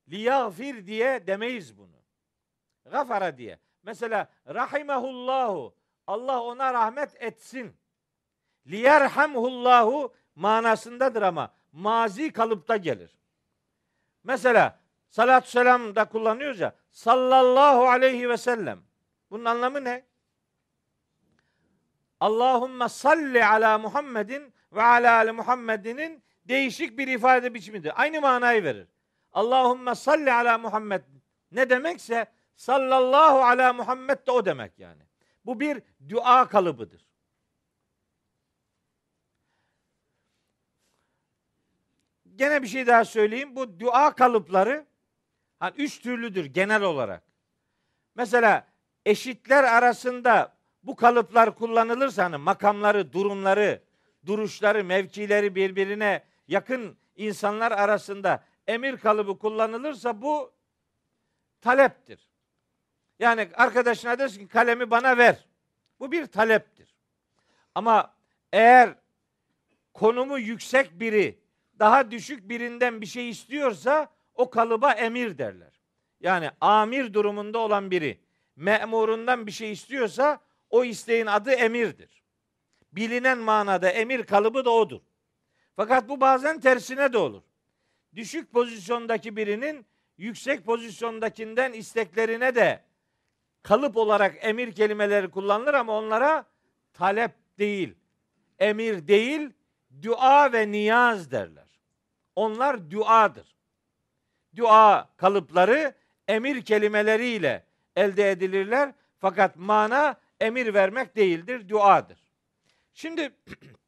Liyagfir diye demeyiz bunu. Gafara diye. Mesela rahimehullahu. Allah ona rahmet etsin. Liyerhamhullahu manasındadır ama mazi kalıpta gelir. Mesela salatü selam da kullanıyoruz ya. Sallallahu aleyhi ve sellem. Bunun anlamı ne? Allahümme salli ala Muhammedin ve ala ali Muhammedinin değişik bir ifade biçimidir. Aynı manayı verir. Allahümme salli ala Muhammed ne demekse sallallahu ala Muhammed de o demek yani. Bu bir dua kalıbıdır. Gene bir şey daha söyleyeyim. Bu dua kalıpları Hani üç türlüdür genel olarak. Mesela eşitler arasında bu kalıplar kullanılırsa hani makamları, durumları, duruşları, mevkileri birbirine yakın insanlar arasında emir kalıbı kullanılırsa bu taleptir. Yani arkadaşına dersin ki kalemi bana ver. Bu bir taleptir. Ama eğer konumu yüksek biri daha düşük birinden bir şey istiyorsa o kalıba emir derler. Yani amir durumunda olan biri memurundan bir şey istiyorsa o isteğin adı emirdir. Bilinen manada emir kalıbı da odur. Fakat bu bazen tersine de olur. Düşük pozisyondaki birinin yüksek pozisyondakinden isteklerine de kalıp olarak emir kelimeleri kullanılır ama onlara talep değil, emir değil, dua ve niyaz derler. Onlar duadır. Dua kalıpları emir kelimeleriyle elde edilirler. Fakat mana emir vermek değildir, duadır. Şimdi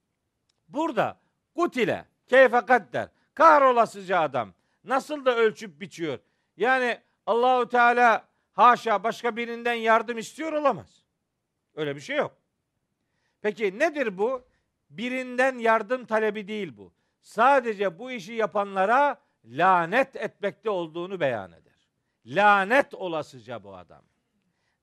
burada kutile, keyfe kadder, kahrolasıca adam nasıl da ölçüp biçiyor. Yani Allahu Teala haşa başka birinden yardım istiyor olamaz. Öyle bir şey yok. Peki nedir bu? Birinden yardım talebi değil bu. Sadece bu işi yapanlara lanet etmekte olduğunu beyan eder. Lanet olasıca bu adam.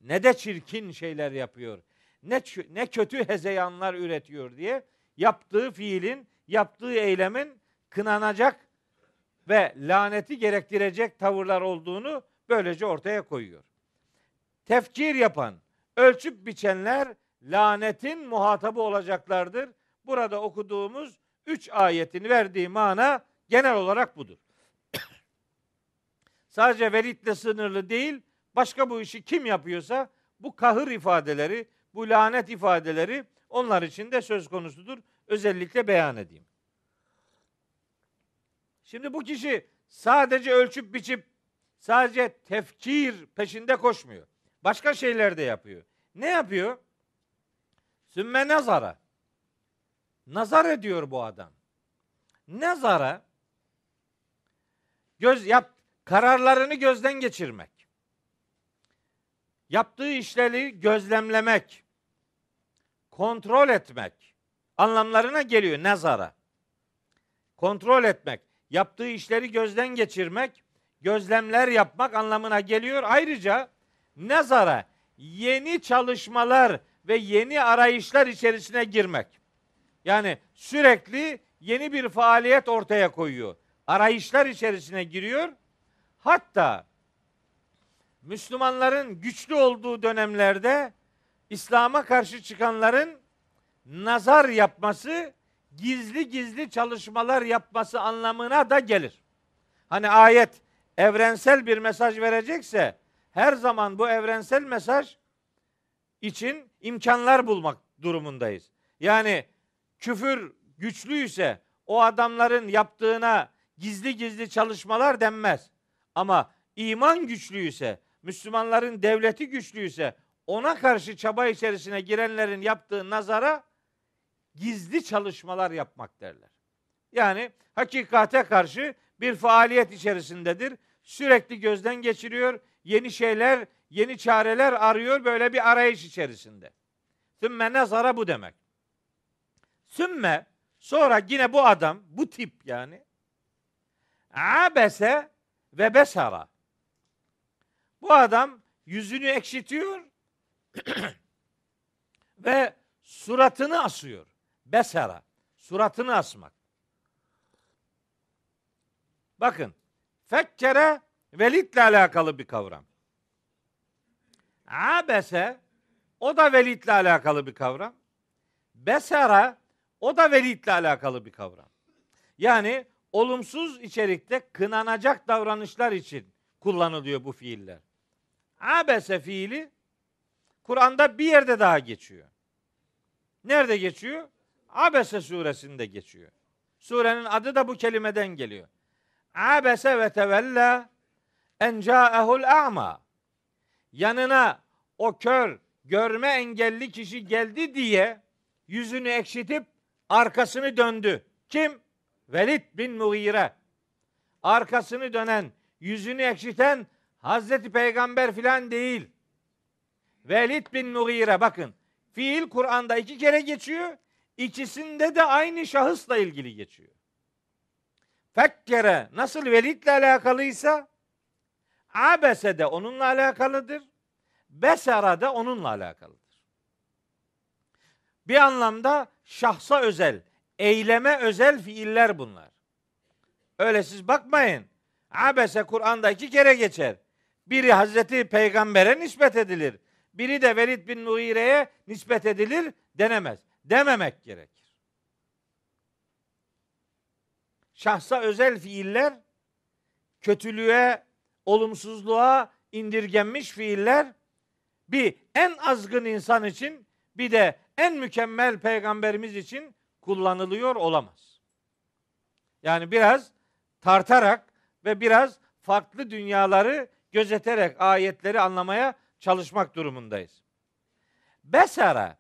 Ne de çirkin şeyler yapıyor. Ne ne kötü hezeyanlar üretiyor diye yaptığı fiilin, yaptığı eylemin kınanacak ve laneti gerektirecek tavırlar olduğunu böylece ortaya koyuyor. Tefkir yapan, ölçüp biçenler lanetin muhatabı olacaklardır. Burada okuduğumuz üç ayetin verdiği mana genel olarak budur. Sadece velitle sınırlı değil, başka bu işi kim yapıyorsa bu kahır ifadeleri, bu lanet ifadeleri onlar için de söz konusudur. Özellikle beyan edeyim. Şimdi bu kişi sadece ölçüp biçip sadece tefkir peşinde koşmuyor. Başka şeyler de yapıyor. Ne yapıyor? Sümme nazara. Nazar ediyor bu adam. Nazara göz yap kararlarını gözden geçirmek. Yaptığı işleri gözlemlemek, kontrol etmek anlamlarına geliyor nazara. Kontrol etmek, yaptığı işleri gözden geçirmek, gözlemler yapmak anlamına geliyor. Ayrıca nazara yeni çalışmalar ve yeni arayışlar içerisine girmek. Yani sürekli yeni bir faaliyet ortaya koyuyor. Arayışlar içerisine giriyor. Hatta Müslümanların güçlü olduğu dönemlerde İslam'a karşı çıkanların nazar yapması, gizli gizli çalışmalar yapması anlamına da gelir. Hani ayet evrensel bir mesaj verecekse her zaman bu evrensel mesaj için imkanlar bulmak durumundayız. Yani küfür güçlüyse o adamların yaptığına gizli gizli çalışmalar denmez. Ama iman güçlüyse, Müslümanların devleti güçlüyse ona karşı çaba içerisine girenlerin yaptığı nazara gizli çalışmalar yapmak derler. Yani hakikate karşı bir faaliyet içerisindedir. Sürekli gözden geçiriyor. Yeni şeyler, yeni çareler arıyor. Böyle bir arayış içerisinde. Sümme nazara bu demek. Sümme sonra yine bu adam, bu tip yani abese ve besara. Bu adam yüzünü ekşitiyor ve suratını asıyor. Besara. Suratını asmak. Bakın. Fekkere velitle alakalı bir kavram. Abese o da velitle alakalı bir kavram. Besara o da velitle alakalı bir kavram. Yani olumsuz içerikte kınanacak davranışlar için kullanılıyor bu fiiller. Abese fiili Kur'an'da bir yerde daha geçiyor. Nerede geçiyor? Abese suresinde geçiyor. Surenin adı da bu kelimeden geliyor. Abese ve tevella en ca'ehul a'ma. Yanına o kör, görme engelli kişi geldi diye yüzünü ekşitip arkasını döndü. Kim? Velid bin Mughire. Arkasını dönen, yüzünü ekşiten Hazreti Peygamber filan değil. Velid bin Mughire bakın. Fiil Kur'an'da iki kere geçiyor. İkisinde de aynı şahısla ilgili geçiyor. Fekkere nasıl Velid'le alakalıysa Abese de onunla alakalıdır. Besara da onunla alakalıdır. Bir anlamda şahsa özel, eyleme özel fiiller bunlar. Öyle siz bakmayın. Abese Kur'an'da iki kere geçer. Biri Hazreti Peygamber'e nispet edilir. Biri de Velid bin Muire'ye nispet edilir denemez. Dememek gerekir. Şahsa özel fiiller kötülüğe, olumsuzluğa indirgenmiş fiiller bir en azgın insan için bir de en mükemmel peygamberimiz için kullanılıyor olamaz. Yani biraz tartarak ve biraz farklı dünyaları gözeterek ayetleri anlamaya çalışmak durumundayız. Besara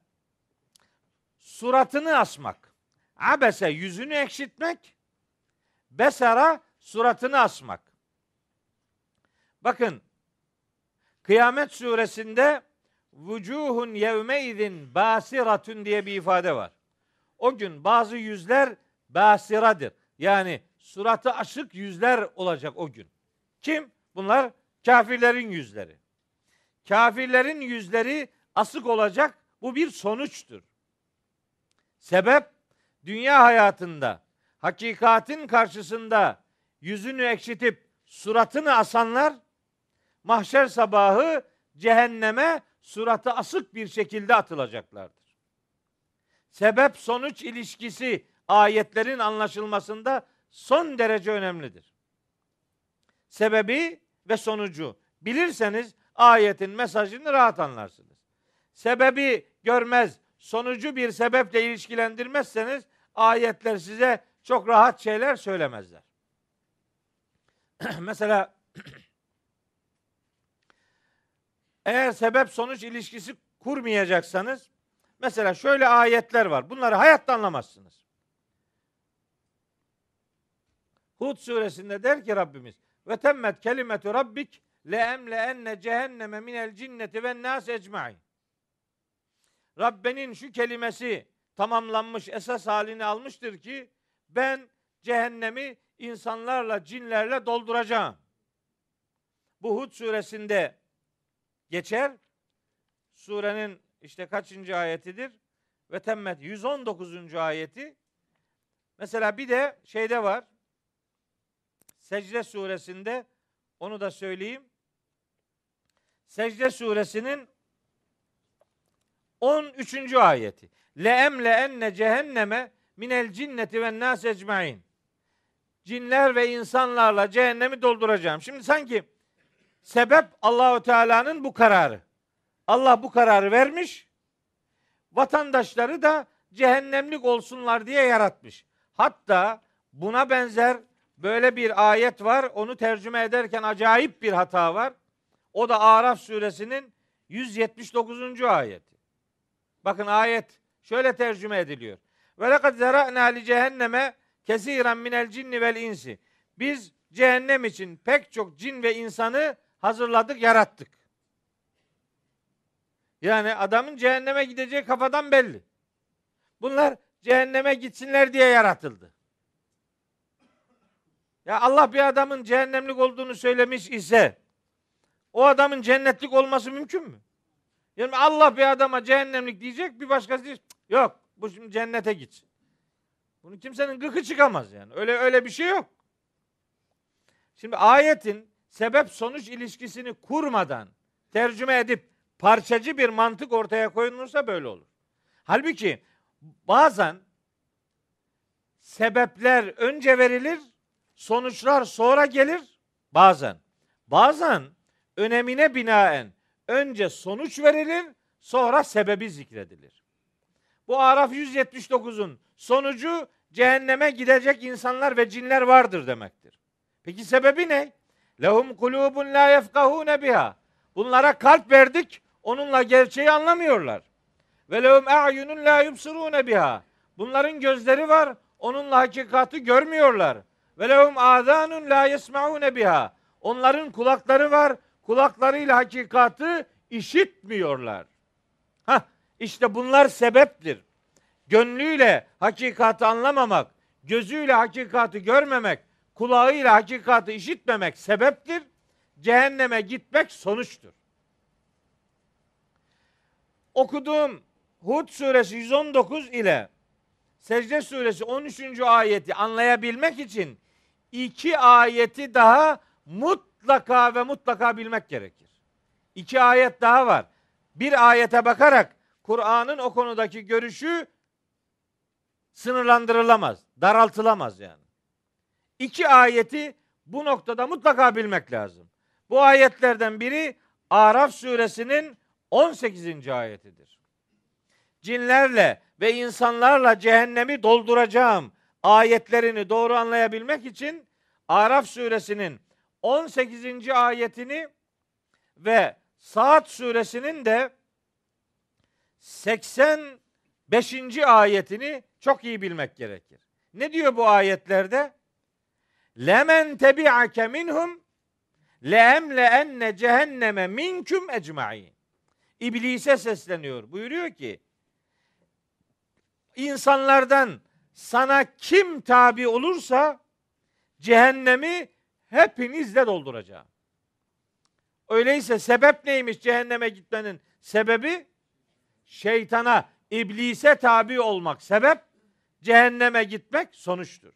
suratını asmak. Abese yüzünü ekşitmek. Besara suratını asmak. Bakın Kıyamet suresinde vucuhun yevmeizin basiratun diye bir ifade var. O gün bazı yüzler basiradır. Yani suratı aşık yüzler olacak o gün. Kim? Bunlar kafirlerin yüzleri. Kafirlerin yüzleri asık olacak. Bu bir sonuçtur. Sebep dünya hayatında hakikatin karşısında yüzünü ekşitip suratını asanlar mahşer sabahı cehenneme suratı asık bir şekilde atılacaklardır. Sebep sonuç ilişkisi ayetlerin anlaşılmasında son derece önemlidir. Sebebi ve sonucu bilirseniz ayetin mesajını rahat anlarsınız. Sebebi görmez, sonucu bir sebeple ilişkilendirmezseniz ayetler size çok rahat şeyler söylemezler. Mesela eğer sebep sonuç ilişkisi kurmayacaksanız mesela şöyle ayetler var. Bunları hayatta anlamazsınız. Hud suresinde der ki Rabbimiz ve temmet kelimetu rabbik le emle enne cehenneme minel cinneti ve nas ecmain. Rabbenin şu kelimesi tamamlanmış esas halini almıştır ki ben cehennemi insanlarla cinlerle dolduracağım. Bu Hud suresinde geçer. Surenin işte kaçıncı ayetidir? Ve temmet 119. ayeti. Mesela bir de şeyde var. Secde suresinde onu da söyleyeyim. Secde suresinin 13. ayeti. Le emle enne cehenneme minel cinneti ve nas ecmain. Cinler ve insanlarla cehennemi dolduracağım. Şimdi sanki sebep Allahu Teala'nın bu kararı. Allah bu kararı vermiş. Vatandaşları da cehennemlik olsunlar diye yaratmış. Hatta buna benzer böyle bir ayet var. Onu tercüme ederken acayip bir hata var. O da Araf suresinin 179. ayeti. Bakın ayet şöyle tercüme ediliyor. Ve lekad zera'na li cehenneme kesiren minel cinni vel insi. Biz cehennem için pek çok cin ve insanı hazırladık, yarattık. Yani adamın cehenneme gideceği kafadan belli. Bunlar cehenneme gitsinler diye yaratıldı. Ya Allah bir adamın cehennemlik olduğunu söylemiş ise o adamın cennetlik olması mümkün mü? Yani Allah bir adama cehennemlik diyecek bir başkası diyecek. Yok bu şimdi cennete gitsin. Bunu kimsenin gıkı çıkamaz yani. Öyle öyle bir şey yok. Şimdi ayetin sebep sonuç ilişkisini kurmadan tercüme edip parçacı bir mantık ortaya koyulursa böyle olur. Halbuki bazen sebepler önce verilir, sonuçlar sonra gelir. Bazen. Bazen önemine binaen önce sonuç verilir, sonra sebebi zikredilir. Bu Araf 179'un sonucu cehenneme gidecek insanlar ve cinler vardır demektir. Peki sebebi ne? Lehum kulubun la yefkahune biha. Bunlara kalp verdik, onunla gerçeği anlamıyorlar. Ve lehum a'yunun la yubsirune biha. Bunların gözleri var, onunla hakikati görmüyorlar. Ve lehum azanun la yesmaune biha. Onların kulakları var. Kulaklarıyla hakikatı işitmiyorlar. İşte bunlar sebeptir. Gönlüyle hakikatı anlamamak, gözüyle hakikatı görmemek, kulağıyla hakikatı işitmemek sebeptir. Cehenneme gitmek sonuçtur. Okuduğum Hud suresi 119 ile Secde suresi 13. ayeti anlayabilmek için iki ayeti daha mutlaka ve mutlaka bilmek gerekir. İki ayet daha var. Bir ayete bakarak Kur'an'ın o konudaki görüşü sınırlandırılamaz, daraltılamaz yani. İki ayeti bu noktada mutlaka bilmek lazım. Bu ayetlerden biri Araf suresinin 18. ayetidir. Cinlerle ve insanlarla cehennemi dolduracağım ayetlerini doğru anlayabilmek için Araf suresinin 18. ayetini ve Saat suresinin de 85. ayetini çok iyi bilmek gerekir. Ne diyor bu ayetlerde? Lemen tebi'ake minhum leemle enne cehenneme minküm ecmaîn. İblise sesleniyor. Buyuruyor ki insanlardan sana kim tabi olursa cehennemi hepinizle dolduracağım. Öyleyse sebep neymiş cehenneme gitmenin sebebi? Şeytana, iblise tabi olmak sebep, cehenneme gitmek sonuçtur.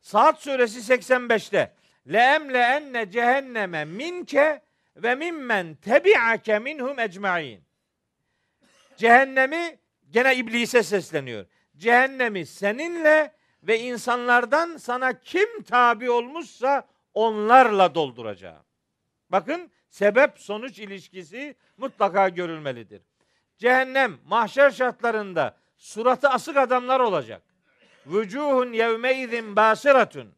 Saat suresi 85'te Leemle enne cehenneme minke ve mimmen tebi'ake minhum ecmaîn. Cehennemi gene iblise sesleniyor. Cehennemi seninle ve insanlardan sana kim tabi olmuşsa onlarla dolduracağım. Bakın sebep sonuç ilişkisi mutlaka görülmelidir. Cehennem mahşer şartlarında suratı asık adamlar olacak. Vücuhun yevme izin basiratun.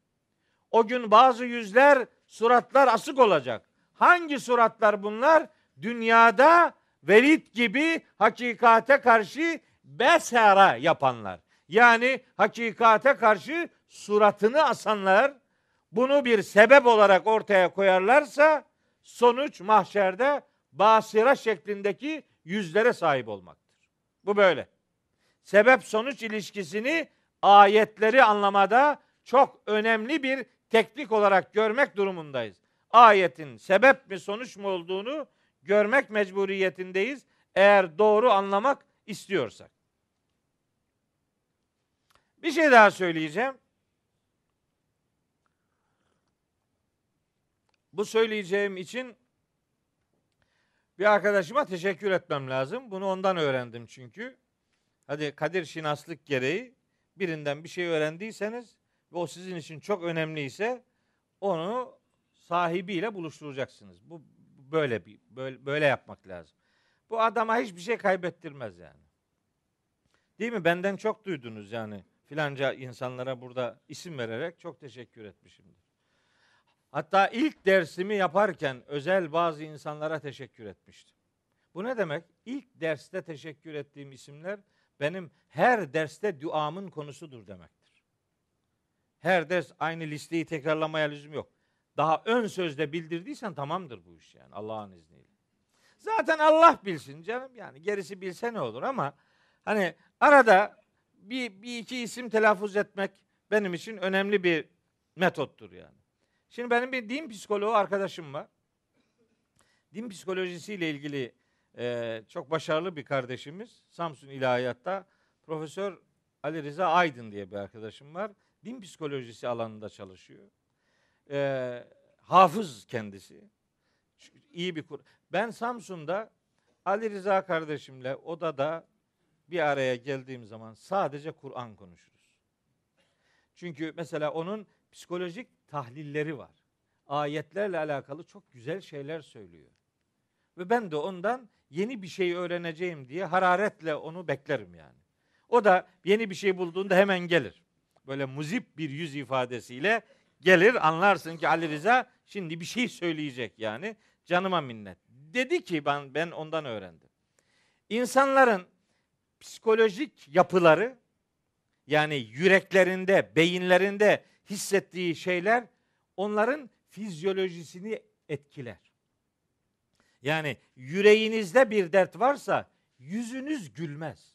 O gün bazı yüzler, suratlar asık olacak. Hangi suratlar bunlar? Dünyada Velid gibi hakikate karşı besera yapanlar. Yani hakikate karşı suratını asanlar bunu bir sebep olarak ortaya koyarlarsa sonuç mahşerde basira şeklindeki yüzlere sahip olmaktır. Bu böyle. Sebep sonuç ilişkisini ayetleri anlamada çok önemli bir teknik olarak görmek durumundayız. Ayetin sebep mi sonuç mu olduğunu görmek mecburiyetindeyiz eğer doğru anlamak istiyorsak. Bir şey daha söyleyeceğim. Bu söyleyeceğim için bir arkadaşıma teşekkür etmem lazım. Bunu ondan öğrendim çünkü. Hadi Kadir Şinaslık gereği birinden bir şey öğrendiyseniz ve o sizin için çok önemliyse onu sahibiyle buluşturacaksınız. Bu böyle bir böyle, böyle yapmak lazım. Bu adama hiçbir şey kaybettirmez yani. Değil mi? Benden çok duydunuz yani. Filanca insanlara burada isim vererek çok teşekkür etmişimdir. Hatta ilk dersimi yaparken özel bazı insanlara teşekkür etmiştim. Bu ne demek? İlk derste teşekkür ettiğim isimler benim her derste duamın konusudur demektir. Her ders aynı listeyi tekrarlamaya lüzum yok. Daha ön sözde bildirdiysen tamamdır bu iş yani Allah'ın izniyle. Zaten Allah bilsin canım yani gerisi bilse ne olur ama hani arada bir, bir iki isim telaffuz etmek benim için önemli bir metottur yani. Şimdi benim bir din psikoloğu arkadaşım var. Din psikolojisiyle ilgili e, çok başarılı bir kardeşimiz. Samsun İlahiyat'ta Profesör Ali Rıza Aydın diye bir arkadaşım var. Din psikolojisi alanında çalışıyor. E, hafız kendisi. İyi bir kur. Ben Samsun'da Ali Rıza kardeşimle odada bir araya geldiğim zaman sadece Kur'an konuşuruz. Çünkü mesela onun psikolojik tahlilleri var. Ayetlerle alakalı çok güzel şeyler söylüyor. Ve ben de ondan yeni bir şey öğreneceğim diye hararetle onu beklerim yani. O da yeni bir şey bulduğunda hemen gelir. Böyle muzip bir yüz ifadesiyle gelir anlarsın ki Ali Rıza şimdi bir şey söyleyecek yani. Canıma minnet. Dedi ki ben, ben ondan öğrendim. İnsanların psikolojik yapıları yani yüreklerinde, beyinlerinde hissettiği şeyler onların fizyolojisini etkiler. Yani yüreğinizde bir dert varsa yüzünüz gülmez.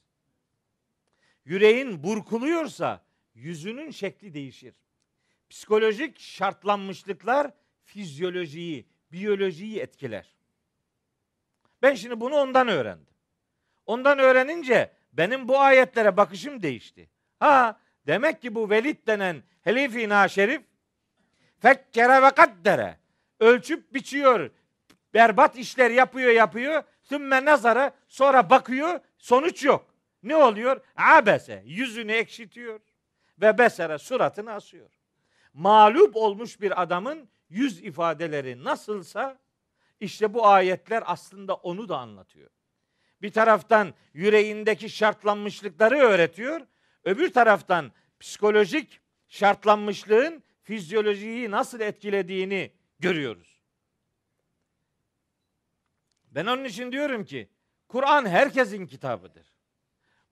Yüreğin burkuluyorsa yüzünün şekli değişir. Psikolojik şartlanmışlıklar fizyolojiyi, biyolojiyi etkiler. Ben şimdi bunu ondan öğrendim. Ondan öğrenince benim bu ayetlere bakışım değişti. Ha demek ki bu Velid denen Helifi Naşerif fekkere ve kaddere ölçüp biçiyor. Berbat işler yapıyor yapıyor. Sümme nazara sonra bakıyor sonuç yok. Ne oluyor? Abese yüzünü ekşitiyor ve besere suratını asıyor. Mağlup olmuş bir adamın yüz ifadeleri nasılsa işte bu ayetler aslında onu da anlatıyor. Bir taraftan yüreğindeki şartlanmışlıkları öğretiyor. Öbür taraftan psikolojik şartlanmışlığın fizyolojiyi nasıl etkilediğini görüyoruz. Ben onun için diyorum ki Kur'an herkesin kitabıdır.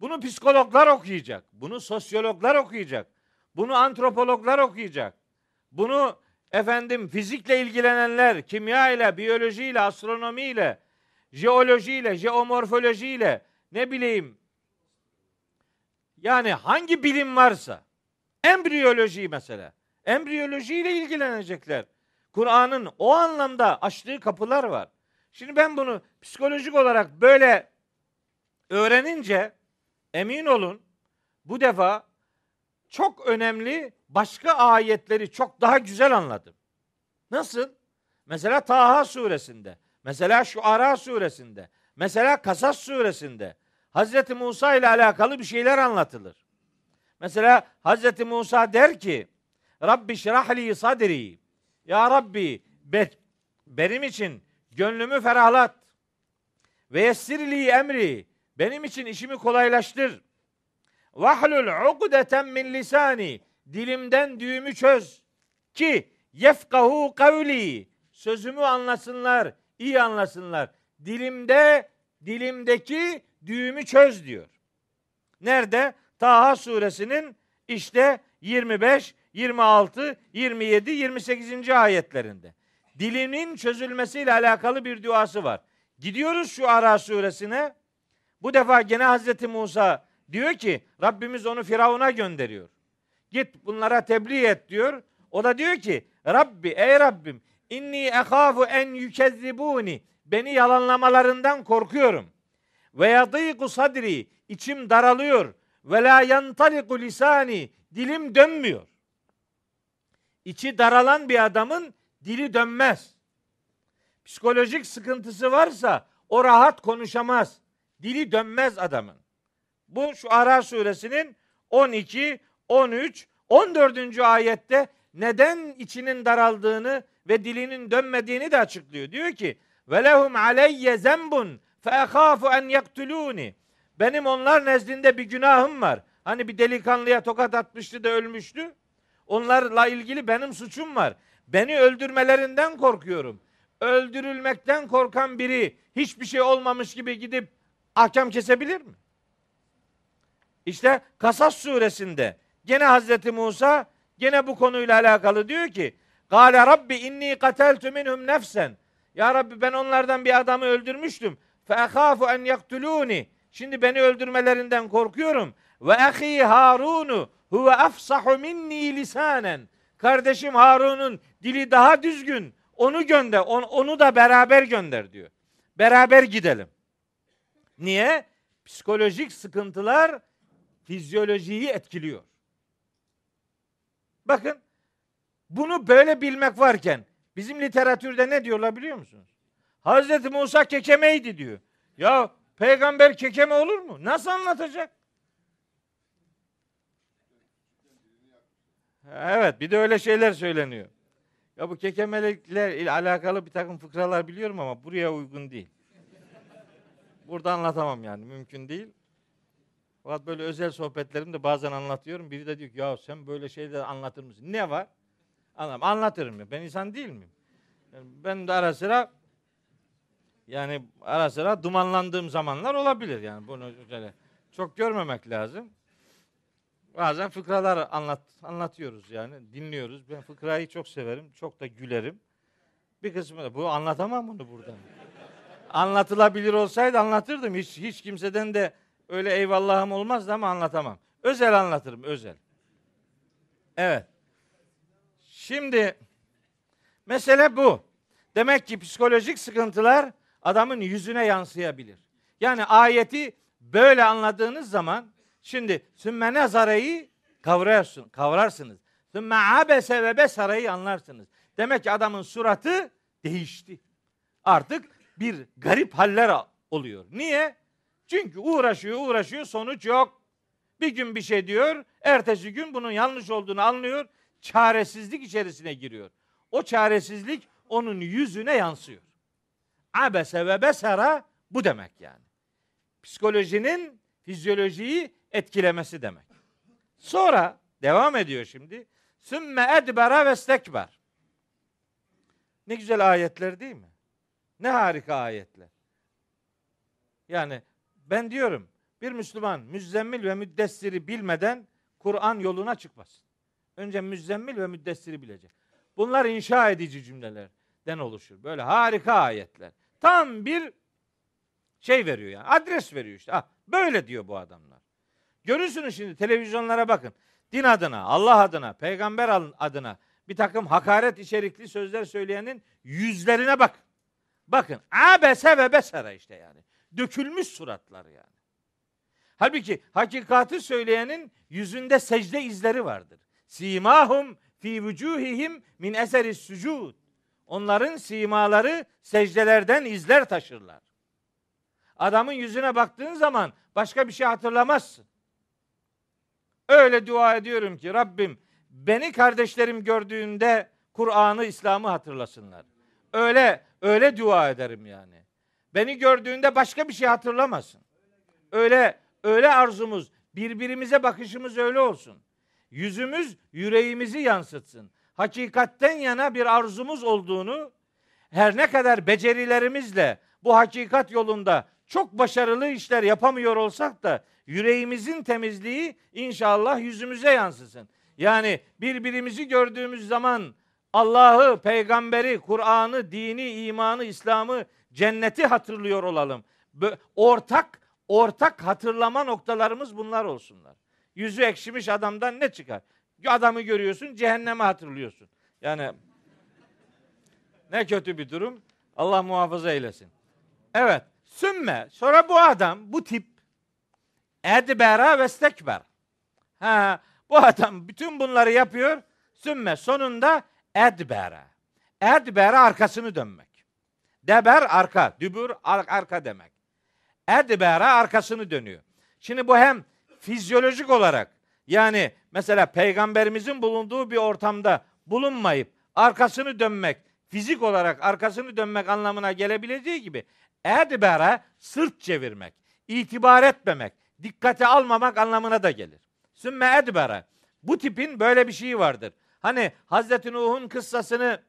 Bunu psikologlar okuyacak. Bunu sosyologlar okuyacak. Bunu antropologlar okuyacak. Bunu efendim fizikle ilgilenenler, kimya ile, biyoloji ile, astronomi ile, jeoloji ile, jeomorfoloji ile, ne bileyim yani hangi bilim varsa, embriyoloji mesela, embriyoloji ile ilgilenecekler. Kur'an'ın o anlamda açtığı kapılar var. Şimdi ben bunu psikolojik olarak böyle öğrenince emin olun bu defa çok önemli başka ayetleri çok daha güzel anladım. Nasıl? Mesela Taha suresinde, mesela Şuara suresinde, mesela Kasas suresinde Hazreti Musa ile alakalı bir şeyler anlatılır. Mesela Hazreti Musa der ki Rabbi şrahli sadri Ya Rabbi be, benim için gönlümü ferahlat ve yessirli emri benim için işimi kolaylaştır. Vahlul ukdeten min lisani dilimden düğümü çöz ki yefkahu kavli sözümü anlasınlar, iyi anlasınlar. Dilimde dilimdeki düğümü çöz diyor. Nerede? Taha suresinin işte 25, 26, 27, 28. ayetlerinde. Dilinin çözülmesiyle alakalı bir duası var. Gidiyoruz şu Ara suresine. Bu defa gene Hazreti Musa diyor ki Rabbimiz onu Firavun'a gönderiyor. Git bunlara tebliğ et diyor. O da diyor ki Rabbi ey Rabbim inni ehafu en yükezzibuni beni yalanlamalarından korkuyorum. Ve yadîku sadri içim daralıyor. Ve la yantaliku lisani dilim dönmüyor. İçi daralan bir adamın dili dönmez. Psikolojik sıkıntısı varsa o rahat konuşamaz. Dili dönmez adamın. Bu şu Ara suresinin 12, 13, 14. ayette neden içinin daraldığını ve dilinin dönmediğini de açıklıyor. Diyor ki: "Ve lehum aleyye zembun fe ehafu en yaktuluni." Benim onlar nezdinde bir günahım var. Hani bir delikanlıya tokat atmıştı da ölmüştü. Onlarla ilgili benim suçum var. Beni öldürmelerinden korkuyorum. Öldürülmekten korkan biri hiçbir şey olmamış gibi gidip ahkam kesebilir mi? İşte Kasas suresinde gene Hazreti Musa gene bu konuyla alakalı diyor ki Gale Rabbi inni kateltu minhum nefsen Ya Rabbi ben onlardan bir adamı öldürmüştüm. Fe ehafu en yaktuluni Şimdi beni öldürmelerinden korkuyorum. Ve ahi Harunu huve afsahu minni lisanen. Kardeşim Harun'un dili daha düzgün. Onu gönder. On, onu da beraber gönder diyor. Beraber gidelim. Niye? Psikolojik sıkıntılar fizyolojiyi etkiliyor. Bakın bunu böyle bilmek varken bizim literatürde ne diyorlar biliyor musunuz? Hazreti Musa kekemeydi diyor. Ya peygamber kekeme olur mu? Nasıl anlatacak? Evet bir de öyle şeyler söyleniyor. Ya bu kekemelikler ile alakalı bir takım fıkralar biliyorum ama buraya uygun değil. Burada anlatamam yani mümkün değil. Fakat böyle özel sohbetlerimde bazen anlatıyorum. Biri de diyor ki ya sen böyle şeyler anlatır mısın? Ne var? Anlam anlatırım ya. Ben insan değil miyim? Yani ben de ara sıra yani ara sıra dumanlandığım zamanlar olabilir yani bunu öyle çok görmemek lazım. Bazen fıkralar anlat anlatıyoruz yani dinliyoruz. Ben fıkrayı çok severim. Çok da gülerim. Bir kısmı da bu anlatamam bunu buradan. Anlatılabilir olsaydı anlatırdım. Hiç hiç kimseden de öyle eyvallahım olmazdı ama anlatamam. Özel anlatırım özel. Evet. Şimdi mesele bu. Demek ki psikolojik sıkıntılar adamın yüzüne yansıyabilir. Yani ayeti böyle anladığınız zaman şimdi sümme nazareyi kavrarsın, kavrarsınız. Sümme abese ve besareyi anlarsınız. Demek ki adamın suratı değişti. Artık bir garip haller oluyor. Niye? Çünkü uğraşıyor, uğraşıyor, sonuç yok. Bir gün bir şey diyor, ertesi gün bunun yanlış olduğunu anlıyor, çaresizlik içerisine giriyor. O çaresizlik onun yüzüne yansıyor. Abese ve besara bu demek yani. Psikolojinin fizyolojiyi etkilemesi demek. Sonra devam ediyor şimdi. Sümme edbera ve stekber. Ne güzel ayetler değil mi? Ne harika ayetler. Yani ben diyorum bir Müslüman müzzemmil ve müddessiri bilmeden Kur'an yoluna çıkmaz. Önce müzzemmil ve müddessiri bilecek. Bunlar inşa edici cümlelerden oluşur. Böyle harika ayetler. Tam bir şey veriyor yani. Adres veriyor işte. Ah, böyle diyor bu adamlar. Görürsünüz şimdi televizyonlara bakın. Din adına, Allah adına, peygamber adına bir takım hakaret içerikli sözler söyleyenin yüzlerine bak. Bakın abese ve besere işte yani. Dökülmüş suratlar yani. Halbuki hakikati söyleyenin yüzünde secde izleri vardır. Simahum fi vücuhihim min eseri sucud. Onların simaları secdelerden izler taşırlar. Adamın yüzüne baktığın zaman başka bir şey hatırlamazsın. Öyle dua ediyorum ki Rabbim beni kardeşlerim gördüğünde Kur'an'ı, İslam'ı hatırlasınlar. Öyle öyle dua ederim yani. Beni gördüğünde başka bir şey hatırlamasın. Öyle öyle arzumuz, birbirimize bakışımız öyle olsun. Yüzümüz yüreğimizi yansıtsın. Hakikatten yana bir arzumuz olduğunu her ne kadar becerilerimizle bu hakikat yolunda çok başarılı işler yapamıyor olsak da yüreğimizin temizliği inşallah yüzümüze yansısın. Yani birbirimizi gördüğümüz zaman Allah'ı, peygamberi, Kur'an'ı, dini, imanı, İslam'ı, cenneti hatırlıyor olalım. Ortak ortak hatırlama noktalarımız bunlar olsunlar. Yüzü ekşimiş adamdan ne çıkar? Adamı görüyorsun, cehenneme hatırlıyorsun. Yani ne kötü bir durum. Allah muhafaza eylesin. Evet. Sümme. Sonra bu adam, bu tip edbera ve stekber. Ha, bu adam bütün bunları yapıyor. Sümme sonunda edbera. Edbera arkasını dönmek. Deber arka, dübür ar- arka demek. Edbera arkasını dönüyor. Şimdi bu hem fizyolojik olarak yani mesela peygamberimizin bulunduğu bir ortamda bulunmayıp arkasını dönmek, fizik olarak arkasını dönmek anlamına gelebileceği gibi edbera sırt çevirmek, itibar etmemek, dikkate almamak anlamına da gelir. Sümme edbera. Bu tipin böyle bir şeyi vardır. Hani Hazreti Nuh'un kıssasını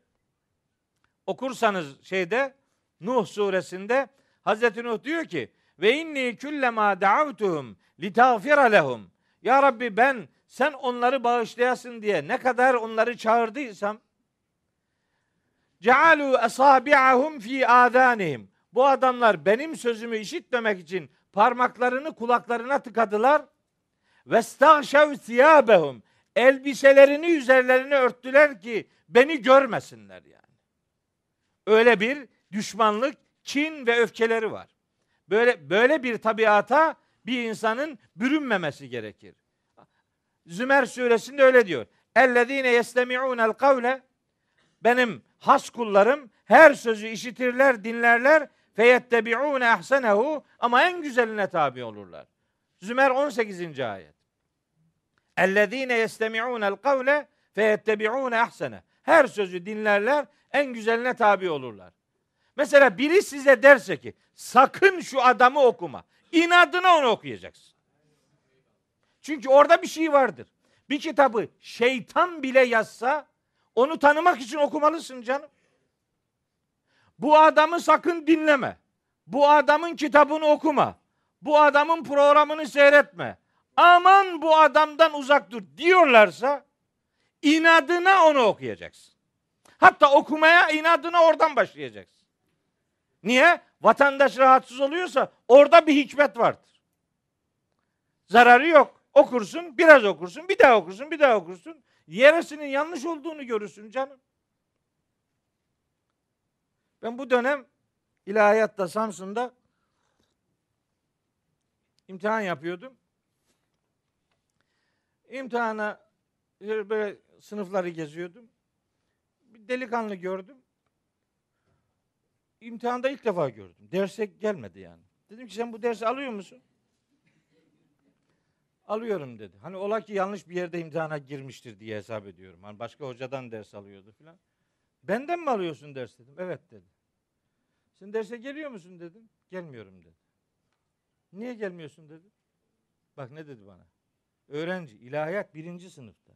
okursanız şeyde Nuh suresinde Hazreti Nuh diyor ki ve inni kullema da'avtuhum litagfira lehum. Ya Rabbi ben sen onları bağışlayasın diye ne kadar onları çağırdıysam cealu asabi'ahum fi adanihim. Bu adamlar benim sözümü işitmemek için parmaklarını kulaklarına tıkadılar. Ve stağşev siyabehum. Elbiselerini üzerlerine örttüler ki beni görmesinler yani. Öyle bir düşmanlık, kin ve öfkeleri var. Böyle böyle bir tabiata bir insanın bürünmemesi gerekir. Zümer suresinde öyle diyor. Ellezine yestemi'unel kavle benim has kullarım her sözü işitirler, dinlerler feyettebi'une ahsenehu ama en güzeline tabi olurlar. Zümer 18. ayet. Ellezine yestemi'unel kavle feyettebi'une ahsene. Her sözü dinlerler, en güzeline tabi olurlar. Mesela biri size derse ki sakın şu adamı okuma. İnadına onu okuyacaksın. Çünkü orada bir şey vardır. Bir kitabı şeytan bile yazsa onu tanımak için okumalısın canım. Bu adamı sakın dinleme. Bu adamın kitabını okuma. Bu adamın programını seyretme. aman bu adamdan uzak dur diyorlarsa inadına onu okuyacaksın. Hatta okumaya inadına oradan başlayacaksın. Niye? Vatandaş rahatsız oluyorsa orada bir hikmet vardır. Zararı yok. Okursun, biraz okursun, bir daha okursun, bir daha okursun. Yeresinin yanlış olduğunu görürsün canım. Ben bu dönem ilahiyatta Samsun'da imtihan yapıyordum. İmtihana böyle sınıfları geziyordum. Bir delikanlı gördüm. İmtihanda ilk defa gördüm. Derse gelmedi yani. Dedim ki sen bu dersi alıyor musun? Alıyorum dedi. Hani ola ki yanlış bir yerde imtihana girmiştir diye hesap ediyorum. Hani başka hocadan ders alıyordu filan. Benden mi alıyorsun ders dedim. Evet dedi. Sen derse geliyor musun dedim. Gelmiyorum dedi. Niye gelmiyorsun dedi. Bak ne dedi bana. Öğrenci, ilahiyat birinci sınıfta.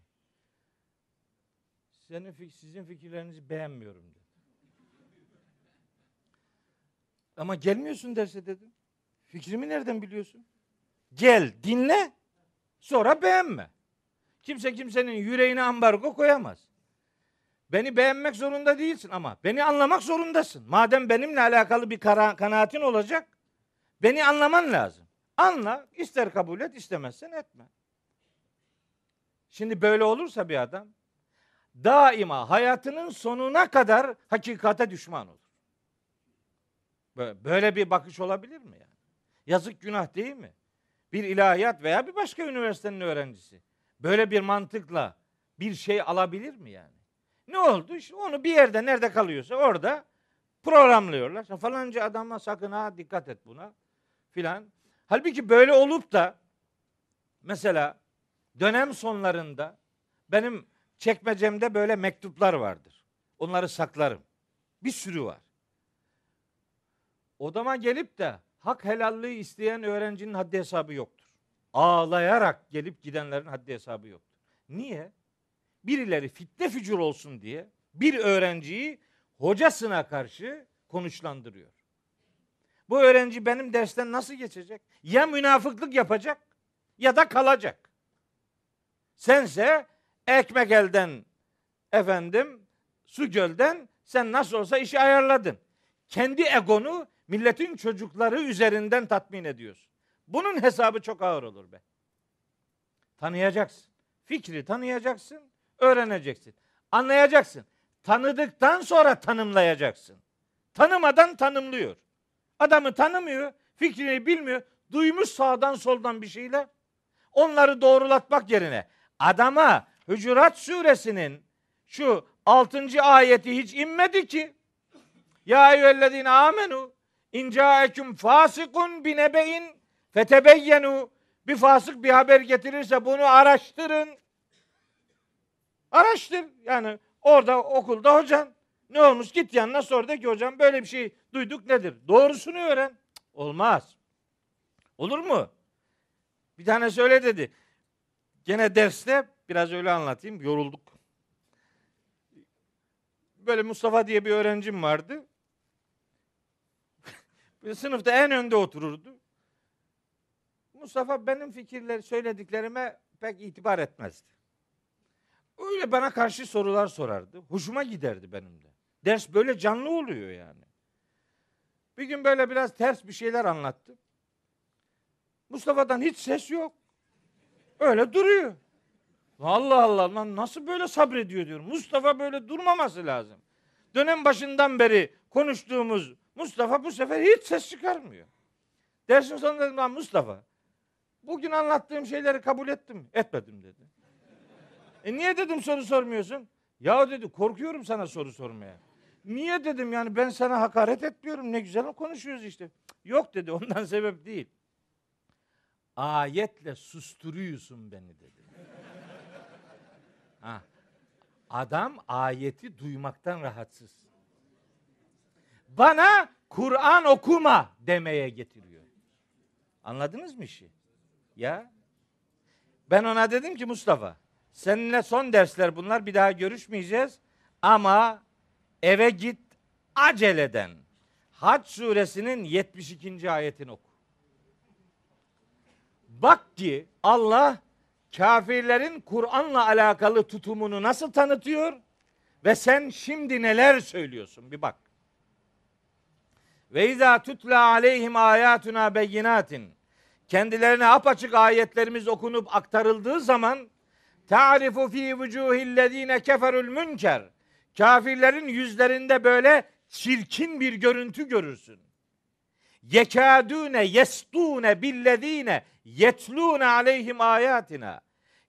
Senin, sizin fikirlerinizi beğenmiyorum dedi. Ama gelmiyorsun derse dedim. Fikrimi nereden biliyorsun? Gel, dinle, sonra beğenme. Kimse kimsenin yüreğine ambargo koyamaz. Beni beğenmek zorunda değilsin ama beni anlamak zorundasın. Madem benimle alakalı bir kara- kanaatin olacak, beni anlaman lazım. Anla, ister kabul et, istemezsen etme. Şimdi böyle olursa bir adam daima hayatının sonuna kadar hakikate düşman olur. Böyle, bir bakış olabilir mi yani? Yazık günah değil mi? Bir ilahiyat veya bir başka üniversitenin öğrencisi böyle bir mantıkla bir şey alabilir mi yani? Ne oldu? İşte onu bir yerde nerede kalıyorsa orada programlıyorlar. Falanca adama sakın ha dikkat et buna filan. Halbuki böyle olup da mesela dönem sonlarında benim çekmecemde böyle mektuplar vardır. Onları saklarım. Bir sürü var. Odama gelip de hak helallığı isteyen öğrencinin haddi hesabı yoktur. Ağlayarak gelip gidenlerin haddi hesabı yoktur. Niye? Birileri fitne fücur olsun diye bir öğrenciyi hocasına karşı konuşlandırıyor. Bu öğrenci benim dersten nasıl geçecek? Ya münafıklık yapacak ya da kalacak. Sense ekmek elden efendim su gölden sen nasıl olsa işi ayarladın. Kendi egonu milletin çocukları üzerinden tatmin ediyorsun. Bunun hesabı çok ağır olur be. Tanıyacaksın. Fikri tanıyacaksın, öğreneceksin. Anlayacaksın. Tanıdıktan sonra tanımlayacaksın. Tanımadan tanımlıyor. Adamı tanımıyor, fikrini bilmiyor. Duymuş sağdan soldan bir şeyler. Onları doğrulatmak yerine adama Hucurat suresinin şu 6. ayeti hiç inmedi ki. Ya eyyühellezine amenu in ca'ekum fasikun binebeyin fetebeyyenu bir fasık bir haber getirirse bunu araştırın. Araştır. Yani orada okulda hocan ne olmuş git yanına sor de ki hocam böyle bir şey duyduk nedir? Doğrusunu öğren. Olmaz. Olur mu? Bir tane söyle dedi. Gene derste biraz öyle anlatayım. Yorulduk. Böyle Mustafa diye bir öğrencim vardı. Sınıfta en önde otururdu. Mustafa benim fikirler söylediklerime pek itibar etmezdi. Öyle bana karşı sorular sorardı. Hoşuma giderdi benim de. Ders böyle canlı oluyor yani. Bir gün böyle biraz ters bir şeyler anlattı. Mustafa'dan hiç ses yok. Öyle duruyor. Allah Allah lan nasıl böyle sabrediyor diyorum. Mustafa böyle durmaması lazım. Dönem başından beri konuştuğumuz Mustafa bu sefer hiç ses çıkarmıyor. Dersin sonunda dedim lan Mustafa bugün anlattığım şeyleri kabul ettim. Etmedim dedi. E niye dedim soru sormuyorsun? Ya dedi korkuyorum sana soru sormaya. Niye dedim yani ben sana hakaret etmiyorum ne güzel konuşuyoruz işte. Yok dedi ondan sebep değil. Ayetle susturuyorsun beni dedi. Ha. Adam ayeti duymaktan rahatsız. Bana Kur'an okuma demeye getiriyor. Anladınız mı işi? Ya. Ben ona dedim ki Mustafa, seninle son dersler bunlar bir daha görüşmeyeceğiz ama eve git aceleden Hac suresinin 72. ayetini oku. Bak ki Allah kafirlerin Kur'an'la alakalı tutumunu nasıl tanıtıyor ve sen şimdi neler söylüyorsun bir bak. Ve izâ tutla aleyhim ayatuna beyinatin. Kendilerine apaçık ayetlerimiz okunup aktarıldığı zaman ta'rifu fi vucuhillezine keferul münker. Kafirlerin yüzlerinde böyle çirkin bir görüntü görürsün. Yekadune yestune billezine yetlune aleyhim ayatina.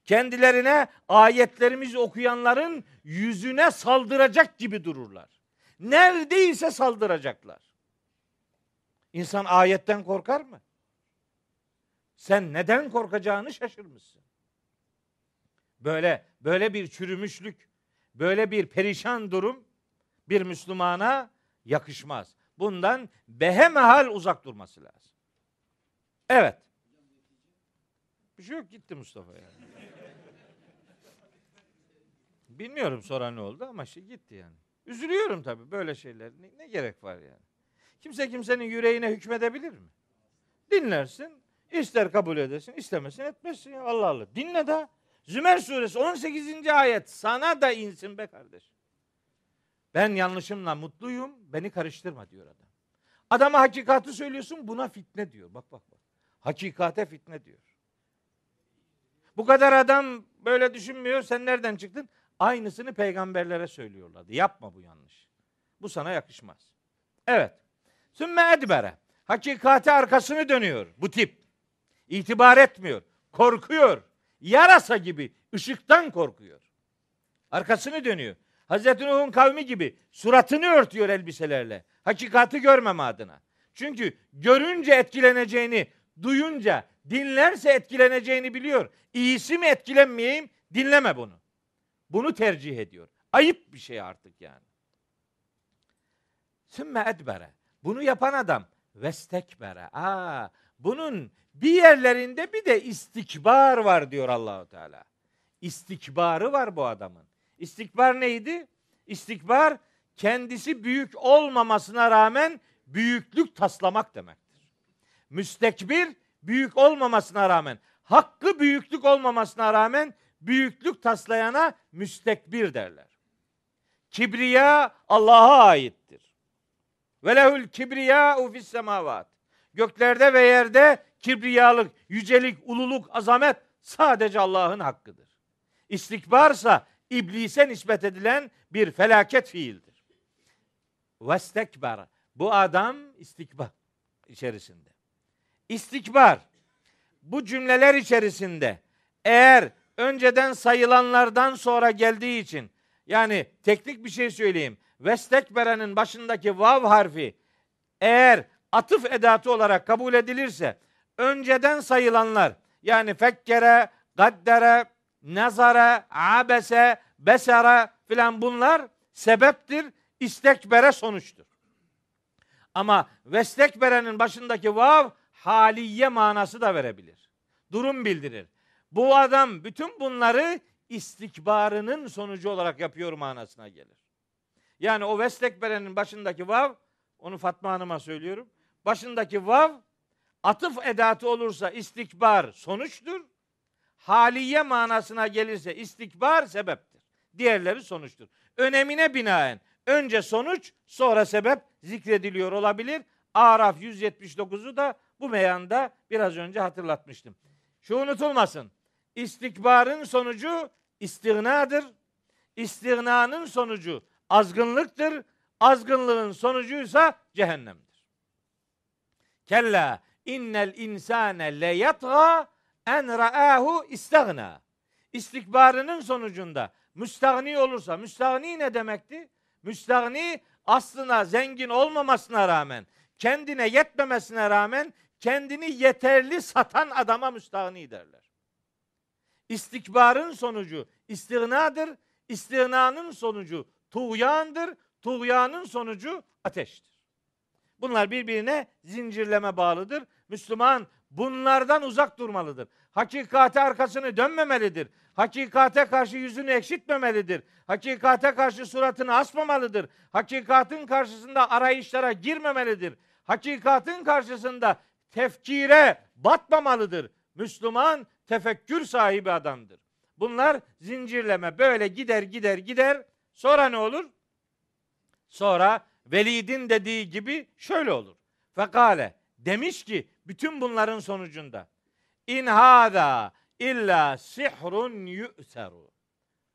Kendilerine ayetlerimizi okuyanların yüzüne saldıracak gibi dururlar. Neredeyse saldıracaklar. İnsan ayetten korkar mı? Sen neden korkacağını şaşırmışsın. Böyle böyle bir çürümüşlük, böyle bir perişan durum bir Müslümana yakışmaz. Bundan behemehal uzak durması lazım. Evet. Bir şey yok gitti Mustafa yani. Bilmiyorum sonra ne oldu ama şey gitti yani. Üzülüyorum tabii böyle şeyler. Ne, ne gerek var yani? Kimse kimsenin yüreğine hükmedebilir mi? Dinlersin, ister kabul edesin, istemesin etmezsin ya Allah Allah. Dinle de. Zümer suresi 18. ayet sana da insin be kardeş. Ben yanlışımla mutluyum, beni karıştırma diyor adam. Adama hakikati söylüyorsun, buna fitne diyor. Bak bak bak. Hakikate fitne diyor. Bu kadar adam böyle düşünmüyor, sen nereden çıktın? Aynısını peygamberlere söylüyorlardı. Yapma bu yanlış. Bu sana yakışmaz. Evet. Sümme edbere. Hakikate arkasını dönüyor bu tip. İtibar etmiyor. Korkuyor. Yarasa gibi ışıktan korkuyor. Arkasını dönüyor. Hazreti Nuh'un kavmi gibi suratını örtüyor elbiselerle. Hakikati görmeme adına. Çünkü görünce etkileneceğini, duyunca, dinlerse etkileneceğini biliyor. İyisi mi etkilenmeyeyim, dinleme bunu. Bunu tercih ediyor. Ayıp bir şey artık yani. Sümme edbere. Bunu yapan adam vestekbere. Aa, bunun bir yerlerinde bir de istikbar var diyor Allahu Teala. İstikbarı var bu adamın. İstikbar neydi? İstikbar kendisi büyük olmamasına rağmen büyüklük taslamak demektir. Müstekbir büyük olmamasına rağmen, hakkı büyüklük olmamasına rağmen büyüklük taslayana müstekbir derler. Kibriya Allah'a aittir. Ve lehul kibriya fis semavat. Göklerde ve yerde kibriyalık, yücelik, ululuk, azamet sadece Allah'ın hakkıdır. İstikbarsa iblise nispet edilen bir felaket fiildir. Vestekbar. Bu adam istikbar içerisinde. İstikbar. Bu cümleler içerisinde eğer önceden sayılanlardan sonra geldiği için yani teknik bir şey söyleyeyim. Vestekbere'nin başındaki vav harfi eğer atıf edatı olarak kabul edilirse önceden sayılanlar yani fekkere, gaddere, nazara, abese, besara filan bunlar sebeptir, istekbere sonuçtur. Ama vestekberenin başındaki vav haliye manası da verebilir. Durum bildirir. Bu adam bütün bunları istikbarının sonucu olarak yapıyor manasına gelir. Yani o vestekberenin başındaki vav, onu Fatma Hanım'a söylüyorum. Başındaki vav atıf edatı olursa istikbar sonuçtur. Haliye manasına gelirse istikbar sebeptir. Diğerleri sonuçtur. Önemine binaen önce sonuç sonra sebep zikrediliyor olabilir. Araf 179'u da bu meyanda biraz önce hatırlatmıştım. Şu unutulmasın. İstikbarın sonucu istignadır. İstignanın sonucu azgınlıktır. Azgınlığın sonucuysa cehennemdir. Kella innel insane le yatga en ra'ahu istagna. İstikbarının sonucunda müstahni olursa, müstahni ne demekti? Müstahni aslında zengin olmamasına rağmen, kendine yetmemesine rağmen kendini yeterli satan adama müstahni derler. İstikbarın sonucu istignadır, istignanın sonucu tuğyandır, tuğyanın sonucu ateştir. Bunlar birbirine zincirleme bağlıdır. Müslüman bunlardan uzak durmalıdır. Hakikate arkasını dönmemelidir. Hakikate karşı yüzünü ekşitmemelidir. Hakikate karşı suratını asmamalıdır. Hakikatin karşısında arayışlara girmemelidir. Hakikatin karşısında tefkire batmamalıdır. Müslüman tefekkür sahibi adamdır. Bunlar zincirleme böyle gider gider gider. Sonra ne olur? Sonra Velid'in dediği gibi şöyle olur. Fekale demiş ki bütün bunların sonucunda in hada illa sihrun yu'seru.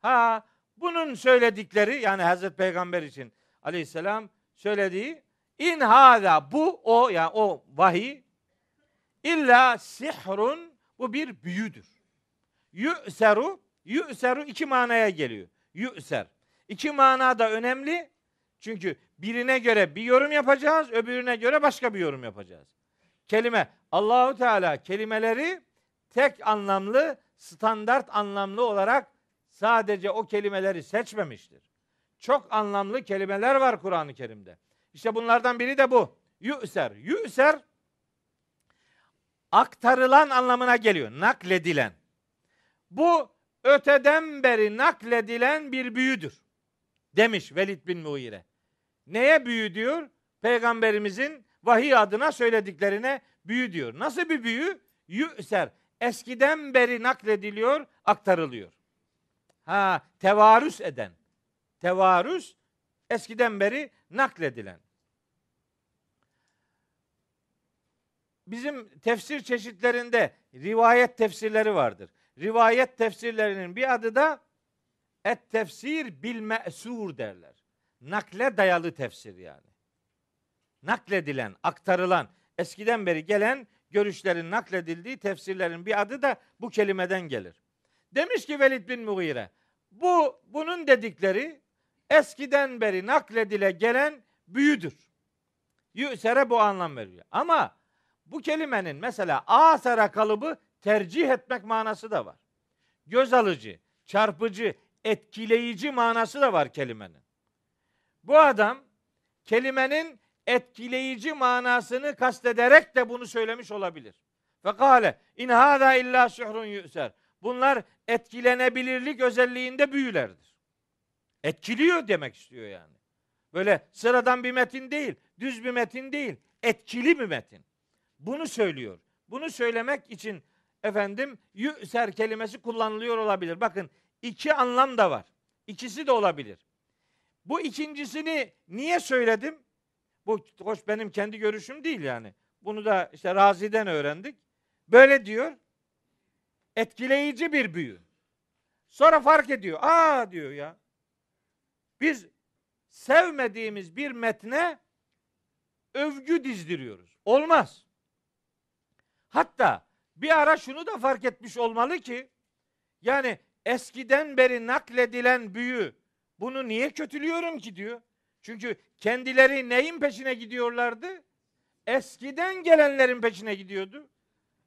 Ha bunun söyledikleri yani Hazreti Peygamber için aleyhisselam söylediği in hada bu o yani o vahiy illa sihrun bu bir büyüdür. Yu'seru yu'seru iki manaya geliyor. Yu'ser. İki mana da önemli. Çünkü birine göre bir yorum yapacağız, öbürüne göre başka bir yorum yapacağız. Kelime Allahu Teala kelimeleri tek anlamlı, standart anlamlı olarak sadece o kelimeleri seçmemiştir. Çok anlamlı kelimeler var Kur'an-ı Kerim'de. İşte bunlardan biri de bu. Yü'ser. Yü'ser aktarılan anlamına geliyor. Nakledilen. Bu öteden beri nakledilen bir büyüdür. Demiş Velid bin Muire. Neye büyü diyor? Peygamberimizin vahiy adına söylediklerine büyü diyor. Nasıl bir büyü? Yü'ser. Eskiden beri naklediliyor, aktarılıyor. Ha, tevarüs eden. Tevarüs eskiden beri nakledilen. Bizim tefsir çeşitlerinde rivayet tefsirleri vardır. Rivayet tefsirlerinin bir adı da et tefsir bil me'sur derler. Nakle dayalı tefsir yani. Nakledilen, aktarılan, eskiden beri gelen görüşlerin nakledildiği tefsirlerin bir adı da bu kelimeden gelir. Demiş ki Velid bin Mughire, bu bunun dedikleri eskiden beri nakledile gelen büyüdür. Yüsere bu anlam veriyor. Ama bu kelimenin mesela asara kalıbı tercih etmek manası da var. Göz alıcı, çarpıcı, etkileyici manası da var kelimenin. Bu adam kelimenin etkileyici manasını kastederek de bunu söylemiş olabilir. Ve kâle in hâzâ illâ sührun yü'ser. Bunlar etkilenebilirlik özelliğinde büyülerdir. Etkiliyor demek istiyor yani. Böyle sıradan bir metin değil, düz bir metin değil, etkili bir metin. Bunu söylüyor. Bunu söylemek için efendim yü'ser kelimesi kullanılıyor olabilir. Bakın iki anlam da var. İkisi de olabilir. Bu ikincisini niye söyledim? Bu hoş benim kendi görüşüm değil yani. Bunu da işte Razi'den öğrendik. Böyle diyor. Etkileyici bir büyü. Sonra fark ediyor. Aa diyor ya. Biz sevmediğimiz bir metne övgü dizdiriyoruz. Olmaz. Hatta bir ara şunu da fark etmiş olmalı ki yani eskiden beri nakledilen büyü bunu niye kötülüyorum ki diyor. Çünkü kendileri neyin peşine gidiyorlardı? Eskiden gelenlerin peşine gidiyordu.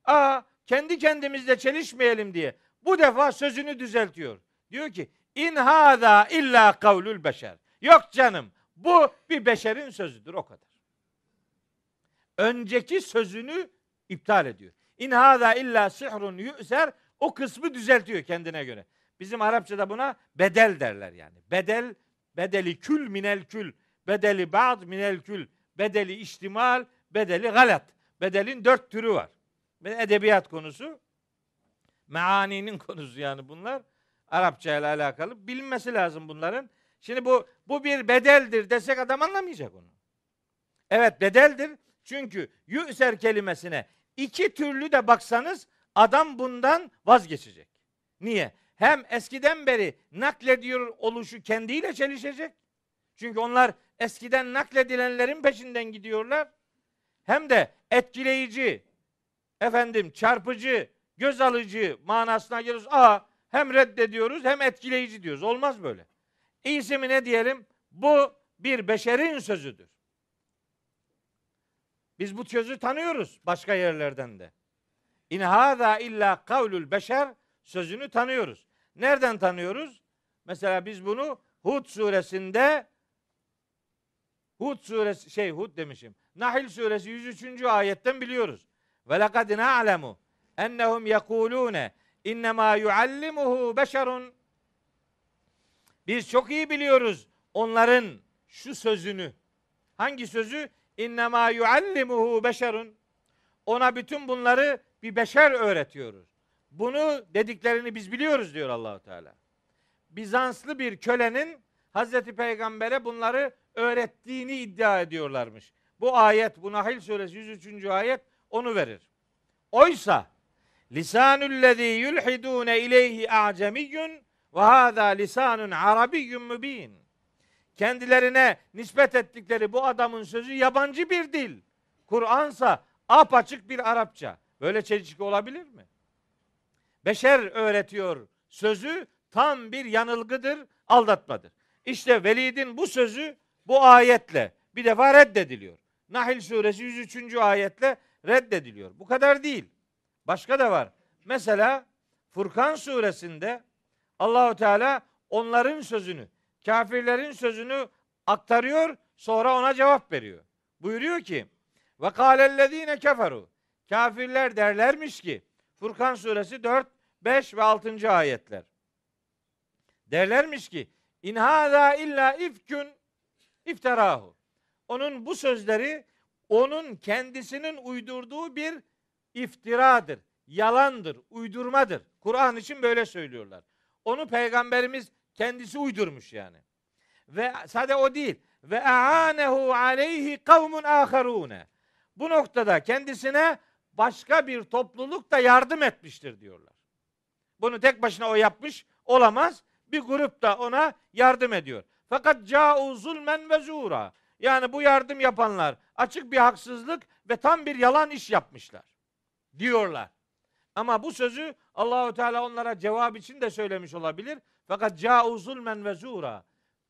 Aa kendi kendimizle çelişmeyelim diye bu defa sözünü düzeltiyor. Diyor ki in hada illa kavlül beşer. Yok canım bu bir beşerin sözüdür o kadar. Önceki sözünü iptal ediyor. İn hada illa sihrun yu'ser o kısmı düzeltiyor kendine göre. Bizim Arapçada buna bedel derler yani. Bedel, bedeli kül minel kül, bedeli ba'd minel kül, bedeli ihtimal, bedeli galat. Bedelin dört türü var. Edebiyat konusu, meaninin konusu yani bunlar. Arapça ile alakalı bilinmesi lazım bunların. Şimdi bu bu bir bedeldir desek adam anlamayacak onu. Evet bedeldir. Çünkü yüser kelimesine iki türlü de baksanız adam bundan vazgeçecek. Niye? Hem eskiden beri naklediyor oluşu kendiyle çelişecek. Çünkü onlar eskiden nakledilenlerin peşinden gidiyorlar. Hem de etkileyici, efendim çarpıcı, göz alıcı manasına geliyoruz. Aa hem reddediyoruz hem etkileyici diyoruz. Olmaz böyle. İyisi mi ne diyelim? Bu bir beşerin sözüdür. Biz bu sözü tanıyoruz başka yerlerden de. İn hâzâ illa kavlul beşer sözünü tanıyoruz. Nereden tanıyoruz? Mesela biz bunu Hud suresinde Hud suresi şey Hud demişim. Nahil suresi 103. ayetten biliyoruz. Ve lekad na'lemu ennehum yekulune innema yuallimuhu beşerun biz çok iyi biliyoruz onların şu sözünü. Hangi sözü? İnnemâ yuallimuhu beşerun. Ona bütün bunları bir beşer öğretiyoruz. Bunu dediklerini biz biliyoruz diyor Allahu Teala. Bizanslı bir kölenin Hazreti Peygamber'e bunları öğrettiğini iddia ediyorlarmış. Bu ayet, bu Nahil suresi 103. ayet onu verir. Oysa lisanullezî yulhidûne ileyhi a'cemiyyun ve hâzâ lisanun arabiyyun mübin. Kendilerine nispet ettikleri bu adamın sözü yabancı bir dil. Kur'ansa apaçık bir Arapça. Böyle çelişki olabilir mi? Beşer öğretiyor sözü tam bir yanılgıdır, aldatmadır. İşte Velid'in bu sözü bu ayetle bir defa reddediliyor. Nahil suresi 103. ayetle reddediliyor. Bu kadar değil. Başka da var. Mesela Furkan suresinde Allahu Teala onların sözünü, kafirlerin sözünü aktarıyor, sonra ona cevap veriyor. Buyuruyor ki: "Ve kâlellezîne keferu." Kafirler derlermiş ki Furkan suresi 4, 5 ve 6. ayetler. Derlermiş ki: "İn hâzâ illa ifkün ifterahu." Onun bu sözleri onun kendisinin uydurduğu bir iftiradır, yalandır, uydurmadır. Kur'an için böyle söylüyorlar. Onu peygamberimiz kendisi uydurmuş yani. Ve sade o değil. Ve aanehu aleyhi kavmun aharune. Bu noktada kendisine başka bir topluluk da yardım etmiştir diyorlar. Bunu tek başına o yapmış olamaz. Bir grup da ona yardım ediyor. Fakat ca'u zulmen ve zura. Yani bu yardım yapanlar açık bir haksızlık ve tam bir yalan iş yapmışlar diyorlar. Ama bu sözü Allahu Teala onlara cevap için de söylemiş olabilir. Fakat ca'u zulmen ve zura.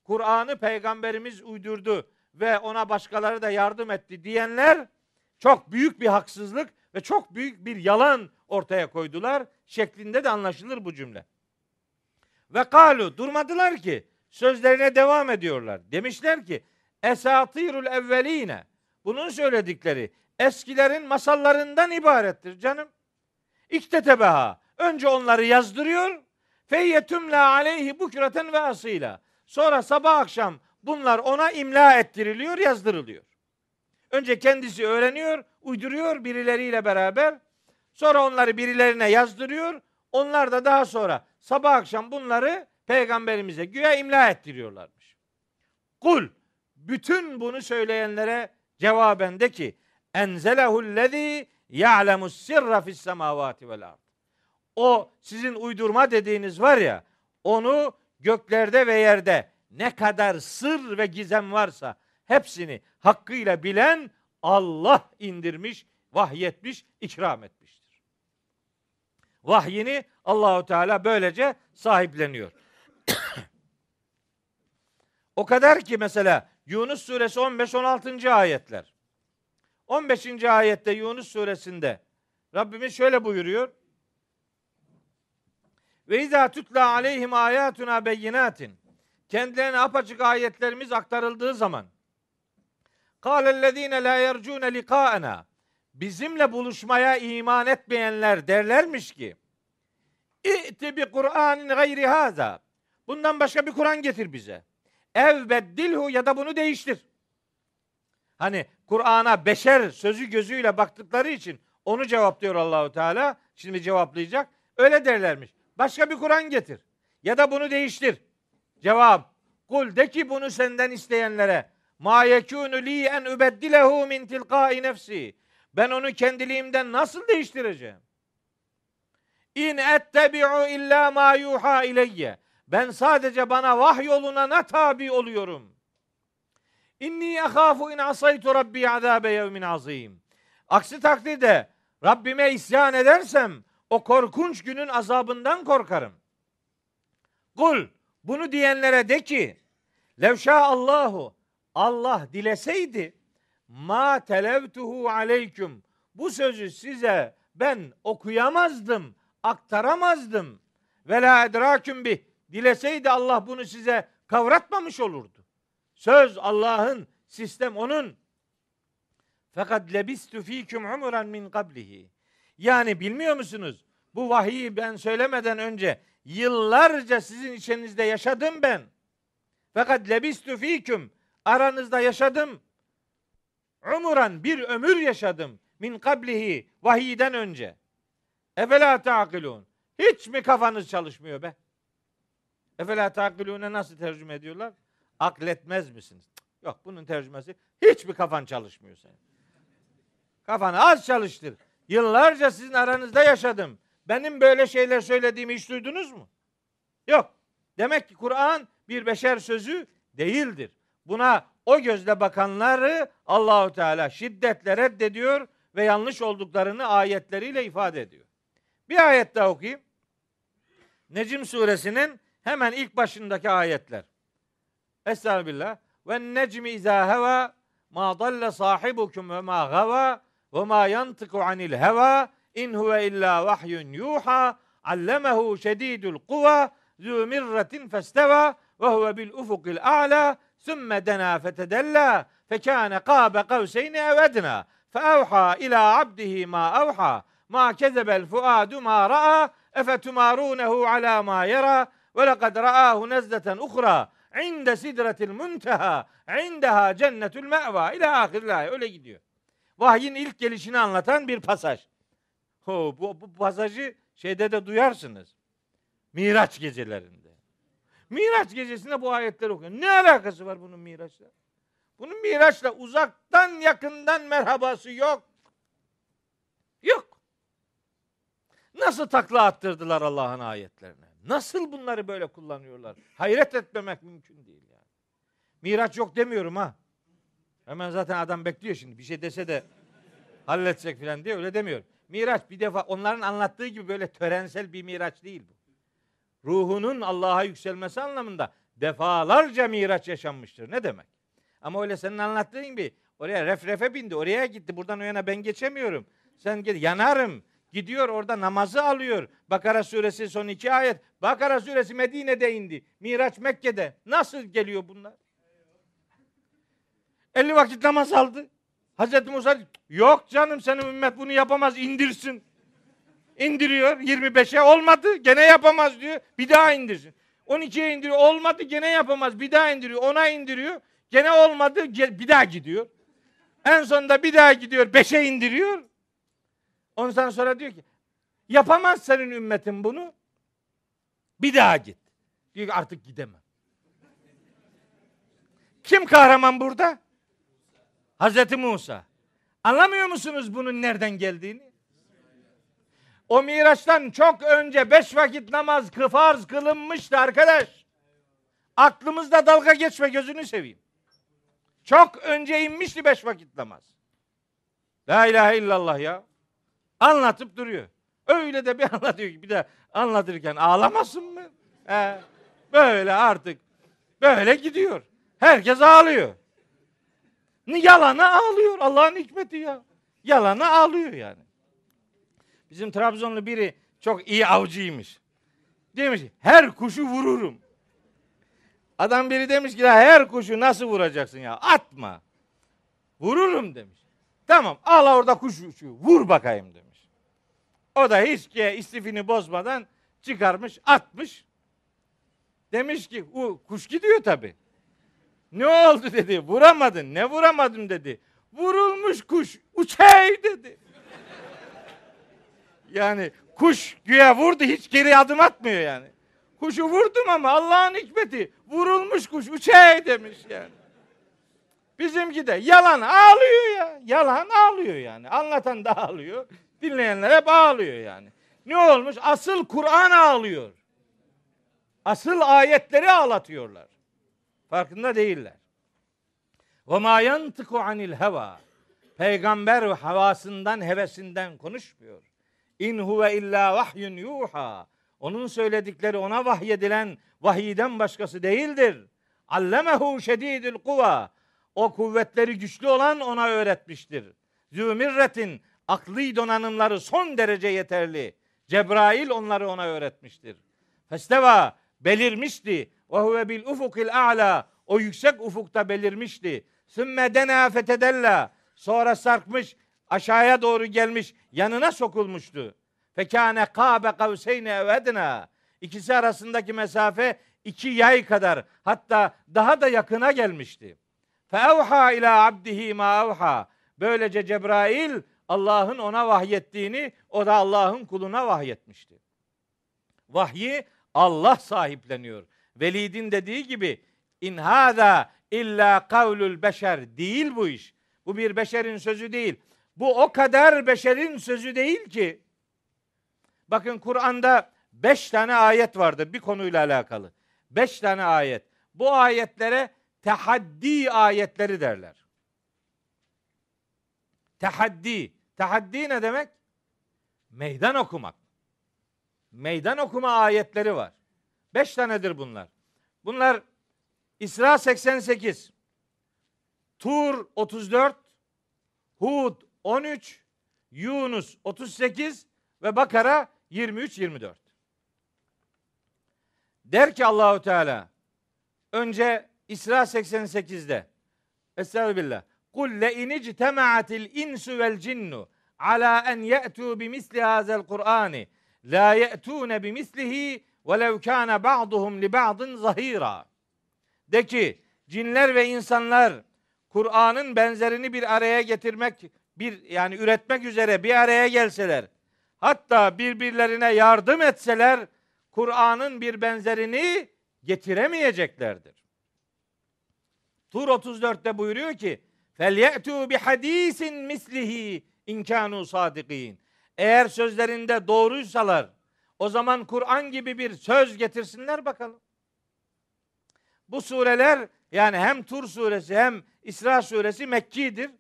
Kur'an'ı peygamberimiz uydurdu ve ona başkaları da yardım etti diyenler çok büyük bir haksızlık ve çok büyük bir yalan ortaya koydular şeklinde de anlaşılır bu cümle. Ve kalu durmadılar ki sözlerine devam ediyorlar. Demişler ki esatirul evveline bunun söyledikleri eskilerin masallarından ibarettir canım. İktetebeha. Önce onları yazdırıyor. Feyyetümle aleyhi bukreten ve asıyla. Sonra sabah akşam bunlar ona imla ettiriliyor, yazdırılıyor. Önce kendisi öğreniyor, uyduruyor birileriyle beraber. Sonra onları birilerine yazdırıyor. Onlar da daha sonra sabah akşam bunları peygamberimize güya imla ettiriyorlarmış. Kul bütün bunu söyleyenlere cevaben de ki enzelehullezî ya'lemus sirra fis semavati vel ard. O sizin uydurma dediğiniz var ya onu göklerde ve yerde ne kadar sır ve gizem varsa hepsini hakkıyla bilen Allah indirmiş, vahyetmiş, ikram etmiştir. Vahyini Allahu Teala böylece sahipleniyor. o kadar ki mesela Yunus suresi 15 16. ayetler. 15. ayette Yunus suresinde Rabbimiz şöyle buyuruyor. Ve izâ tutla aleyhim ayatuna beyinatin. Kendilerine apaçık ayetlerimiz aktarıldığı zaman Kâlellezîne lâ yercûne likâena Bizimle buluşmaya iman etmeyenler derlermiş ki İ'ti bi Kur'anin gayri hâzâ Bundan başka bir Kur'an getir bize. Ev beddilhu ya da bunu değiştir. Hani Kur'an'a beşer sözü gözüyle baktıkları için onu cevaplıyor Allahu Teala. Şimdi cevaplayacak. Öyle derlermiş. Başka bir Kur'an getir. Ya da bunu değiştir. Cevap. Kul de ki bunu senden isteyenlere. Ma yekunu li en ubeddilehu min tilqai nefsi. Ben onu kendiliğimden nasıl değiştireceğim? İn ettebi'u illa ma yuha ileyye. Ben sadece bana vahy yoluna tabi oluyorum. İnni ahafu in asaytu rabbi azabe yevmin azim. Aksi takdirde Rabbime isyan edersem o korkunç günün azabından korkarım. Kul bunu diyenlere de ki levşa Allahu Allah dileseydi ma televtuhu aleyküm bu sözü size ben okuyamazdım, aktaramazdım. Ve la edraküm bih dileseydi Allah bunu size kavratmamış olurdu. Söz Allah'ın, sistem onun. Fakat lebistü fîküm umuran min kablihi. Yani bilmiyor musunuz? Bu vahiyi ben söylemeden önce yıllarca sizin içinizde yaşadım ben. Fakat lebistü fîküm aranızda yaşadım. Umuran bir ömür yaşadım min kablihi vahiyden önce. Efela ta'kilun. Hiç mi kafanız çalışmıyor be? Efela ta'kilune nasıl tercüme ediyorlar? Akletmez misiniz? Yok bunun tercümesi hiç mi kafan çalışmıyor senin? Kafanı az çalıştır. Yıllarca sizin aranızda yaşadım. Benim böyle şeyler söylediğimi hiç duydunuz mu? Yok. Demek ki Kur'an bir beşer sözü değildir. Buna o gözle bakanları Allahu Teala şiddetle reddediyor ve yanlış olduklarını ayetleriyle ifade ediyor. Bir ayet daha okuyayım. Necim suresinin hemen ilk başındaki ayetler. Estağfirullah. Ve necmi izâ heva ma dalle sahibukum ve ma gava ve ma yantıku anil heva in huve illa vahyun yuha allemehu şedidul kuva zü mirretin festeva ve huve bil ufukil a'la sümme dena fetedella fekâne kâbe kavseyni ev edna feevhâ ilâ abdihi ma evhâ ma kezebel fuadu ma ra'a efetumârûnehu alâ ma yara ve lekad ra'âhu nezleten uhra inde sidretil munteha indeha cennetül me'va ila ahirlah öyle gidiyor. Vahyin ilk gelişini anlatan bir pasaj. Ho, bu, bu pasajı şeyde de duyarsınız. Miraç gecelerinde. Miraç gecesinde bu ayetleri okuyor. Ne alakası var bunun Miraç'la? Bunun Miraç'la uzaktan yakından merhabası yok. Yok. Nasıl takla attırdılar Allah'ın ayetlerine? Nasıl bunları böyle kullanıyorlar? Hayret etmemek mümkün değil yani. Miraç yok demiyorum ha. Hemen zaten adam bekliyor şimdi. Bir şey dese de halletsek falan diye öyle demiyorum. Miraç bir defa onların anlattığı gibi böyle törensel bir miraç değil bu. Ruhunun Allah'a yükselmesi anlamında defalarca miraç yaşanmıştır. Ne demek? Ama öyle senin anlattığın gibi oraya refrefe bindi, oraya gitti. Buradan o yana ben geçemiyorum. Sen git yanarım. Gidiyor orada namazı alıyor. Bakara suresi son iki ayet. Bakara suresi Medine'de indi. Miraç Mekke'de. Nasıl geliyor bunlar? 50 vakit namaz aldı. Hazreti Musa yok canım senin ümmet bunu yapamaz indirsin. İndiriyor 25'e olmadı gene yapamaz diyor. Bir daha indirsin. 12'ye indiriyor olmadı gene yapamaz. Bir daha indiriyor 10'a indiriyor. Gene olmadı bir daha gidiyor. En sonunda bir daha gidiyor 5'e indiriyor. Ondan sonra diyor ki yapamaz senin ümmetin bunu. Bir daha git. Diyor ki artık gidemem. Kim kahraman burada? Hazreti Musa. Anlamıyor musunuz bunun nereden geldiğini? O Miraç'tan çok önce beş vakit namaz farz kılınmıştı arkadaş. Aklımızda dalga geçme gözünü seveyim. Çok önce inmişti beş vakit namaz. La ilahe illallah ya. Anlatıp duruyor. Öyle de bir anlatıyor ki bir de anlatırken ağlamasın mı? He. Böyle artık böyle gidiyor. Herkes ağlıyor. Yalana ağlıyor. Allah'ın hikmeti ya. Yalana ağlıyor yani. Bizim Trabzonlu biri çok iyi avcıymış. Demiş ki, her kuşu vururum. Adam biri demiş ki her kuşu nasıl vuracaksın ya? Atma. Vururum demiş. Tamam al orada kuş uçuyor. Vur bakayım demiş. O da hiç ki istifini bozmadan çıkarmış atmış. Demiş ki o kuş gidiyor tabi. Ne oldu dedi. Vuramadın. Ne vuramadım dedi. Vurulmuş kuş. Uçey dedi. Yani kuş güya vurdu hiç geri adım atmıyor yani. Kuşu vurdum ama Allah'ın hikmeti vurulmuş kuş uçey demiş yani. Bizimki de yalan ağlıyor ya. Yalan ağlıyor yani. Anlatan da ağlıyor. Dinleyenler hep ağlıyor yani. Ne olmuş? Asıl Kur'an ağlıyor. Asıl ayetleri ağlatıyorlar. Farkında değiller. Ve ma yantıku anil heva. Peygamber havasından, hevesinden konuşmuyor. İn huve illa vahyun yuha. Onun söyledikleri ona vahyedilen vahiyden başkası değildir. Allemehu şedidül kuva. O kuvvetleri güçlü olan ona öğretmiştir. Zümirretin akli donanımları son derece yeterli. Cebrail onları ona öğretmiştir. Festeva belirmişti. Ve huve bil ufukil a'la. O yüksek ufukta belirmişti. Sümme dena fetedella. Sonra sarkmış, aşağıya doğru gelmiş, yanına sokulmuştu. Fekâne kâbe kavseyne evedna. İkisi arasındaki mesafe iki yay kadar hatta daha da yakına gelmişti. Feevha ila abdihi ma evha. Böylece Cebrail Allah'ın ona vahyettiğini o da Allah'ın kuluna vahyetmişti. Vahyi Allah sahipleniyor. Velid'in dediği gibi in hâzâ illa kavlul beşer değil bu iş. Bu bir beşerin sözü değil. Bu o kadar beşerin sözü değil ki. Bakın Kur'an'da beş tane ayet vardır bir konuyla alakalı. Beş tane ayet. Bu ayetlere tehaddi ayetleri derler. Tehaddi. Tehaddi ne demek? Meydan okumak. Meydan okuma ayetleri var. Beş tanedir bunlar. Bunlar İsra 88, Tur 34, Hud 13, Yunus 38 ve Bakara 23-24. Der ki Allahu Teala önce İsra 88'de Estağfirullah. Kul le inictema'atil insu vel cinnu ala en ye'tu bimisli hazel Kur'ani la ye'tune bimislihi velev kana ba'duhum li ba'din zahira. De ki cinler ve insanlar Kur'an'ın benzerini bir araya getirmek bir yani üretmek üzere bir araya gelseler, hatta birbirlerine yardım etseler Kur'an'ın bir benzerini getiremeyeceklerdir. Tur 34'te buyuruyor ki: "Felyetu bi hadisin mislihi inkanu sadikin." Eğer sözlerinde doğruysalar o zaman Kur'an gibi bir söz getirsinler bakalım. Bu sureler yani hem Tur suresi hem İsra suresi Mekki'dir.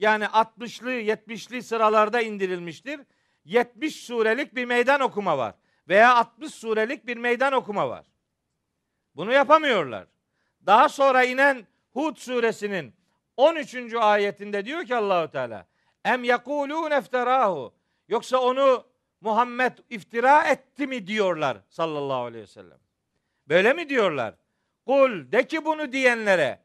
Yani 60'lı 70'li sıralarda indirilmiştir. 70 surelik bir meydan okuma var. Veya 60 surelik bir meydan okuma var. Bunu yapamıyorlar. Daha sonra inen Hud suresinin 13. ayetinde diyor ki Allahu Teala em yekulun efterahu yoksa onu Muhammed iftira etti mi diyorlar sallallahu aleyhi ve sellem. Böyle mi diyorlar? Kul de ki bunu diyenlere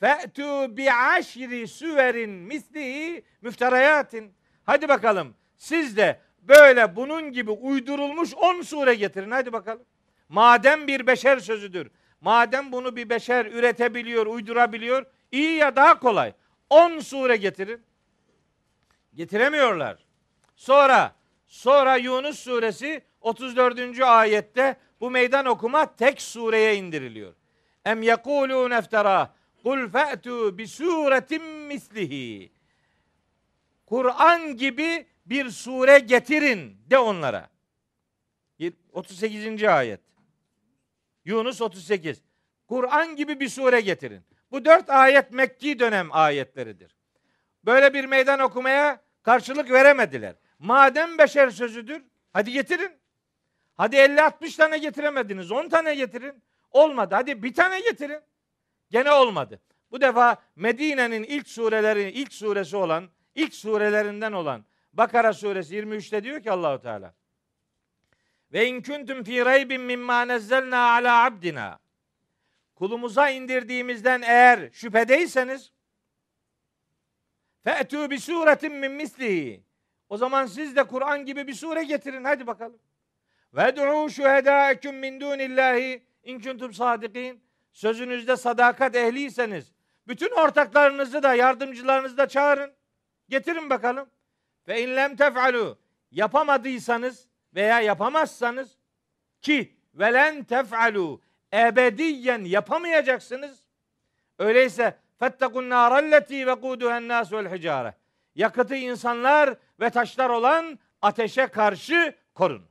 fe'tu bi aşri süverin mislihi müfterayatin. Hadi bakalım siz de böyle bunun gibi uydurulmuş 10 sure getirin hadi bakalım. Madem bir beşer sözüdür. Madem bunu bir beşer üretebiliyor, uydurabiliyor, iyi ya daha kolay. 10 sure getirin. Getiremiyorlar. Sonra sonra Yunus suresi 34. ayette bu meydan okuma tek sureye indiriliyor. Em yekulun eftera kul fe'tu bi suretin mislihi. Kur'an gibi bir sure getirin de onlara. 38. ayet. Yunus 38. Kur'an gibi bir sure getirin. Bu dört ayet Mekki dönem ayetleridir. Böyle bir meydan okumaya karşılık veremediler. Madem beşer sözüdür, hadi getirin. Hadi 50-60 tane getiremediniz, 10 tane getirin. Olmadı. Hadi bir tane getirin. Gene olmadı. Bu defa Medine'nin ilk sureleri, ilk suresi olan, ilk surelerinden olan Bakara suresi 23'te diyor ki Allahu Teala. Ve in kuntum fi raybin mimma nazzalna ala abdina. Kulumuza indirdiğimizden eğer şüphedeyseniz fe'tu bi suretin min mislihi. O zaman siz de Kur'an gibi bir sure getirin hadi bakalım. Ve du'u şuhedâeküm min dunillahi in kuntum sadikin. Sözünüzde sadakat ehliyseniz bütün ortaklarınızı da yardımcılarınızı da çağırın. Getirin bakalım. Ve in lem tef'alu yapamadıysanız veya yapamazsanız ki velen tef'alu ebediyen yapamayacaksınız. Öyleyse fettekun naralleti ve kuduhen nas vel hicare. Yakıtı insanlar ve taşlar olan ateşe karşı korun.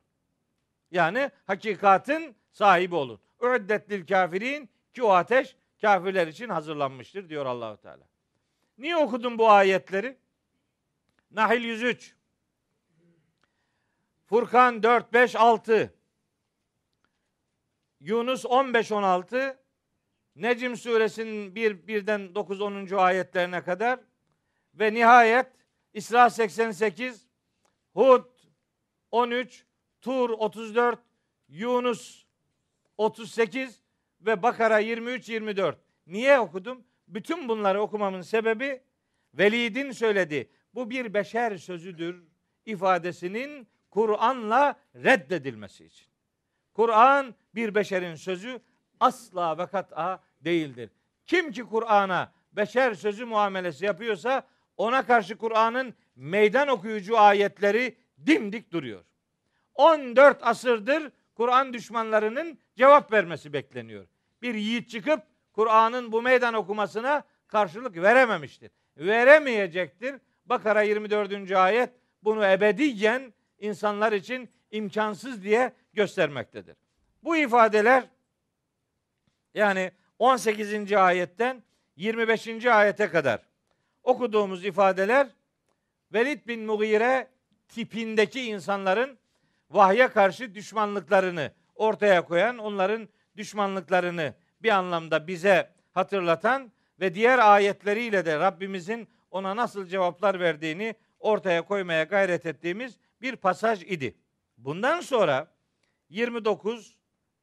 Yani hakikatin sahibi olun. Üddet lil kafirin ki o ateş kafirler için hazırlanmıştır diyor Allahu Teala. Niye okudun bu ayetleri? Nahil 103. Furkan 4 5 6. Yunus 15 16. Necim suresinin 1 birden 9 10. ayetlerine kadar ve nihayet İsra 88, Hud 13, Tur 34, Yunus 38 ve Bakara 23 24. Niye okudum? Bütün bunları okumamın sebebi Velid'in söyledi. Bu bir beşer sözüdür ifadesinin Kur'an'la reddedilmesi için. Kur'an bir beşerin sözü asla ve kat'a değildir. Kim ki Kur'an'a beşer sözü muamelesi yapıyorsa ona karşı Kur'an'ın meydan okuyucu ayetleri dimdik duruyor. 14 asırdır Kur'an düşmanlarının cevap vermesi bekleniyor. Bir yiğit çıkıp Kur'an'ın bu meydan okumasına karşılık verememiştir. Veremeyecektir. Bakara 24. ayet bunu ebediyen insanlar için imkansız diye göstermektedir. Bu ifadeler yani 18. ayetten 25. ayete kadar okuduğumuz ifadeler Velid bin Mughire tipindeki insanların vahye karşı düşmanlıklarını ortaya koyan, onların düşmanlıklarını bir anlamda bize hatırlatan ve diğer ayetleriyle de Rabbimizin ona nasıl cevaplar verdiğini ortaya koymaya gayret ettiğimiz bir pasaj idi. Bundan sonra 29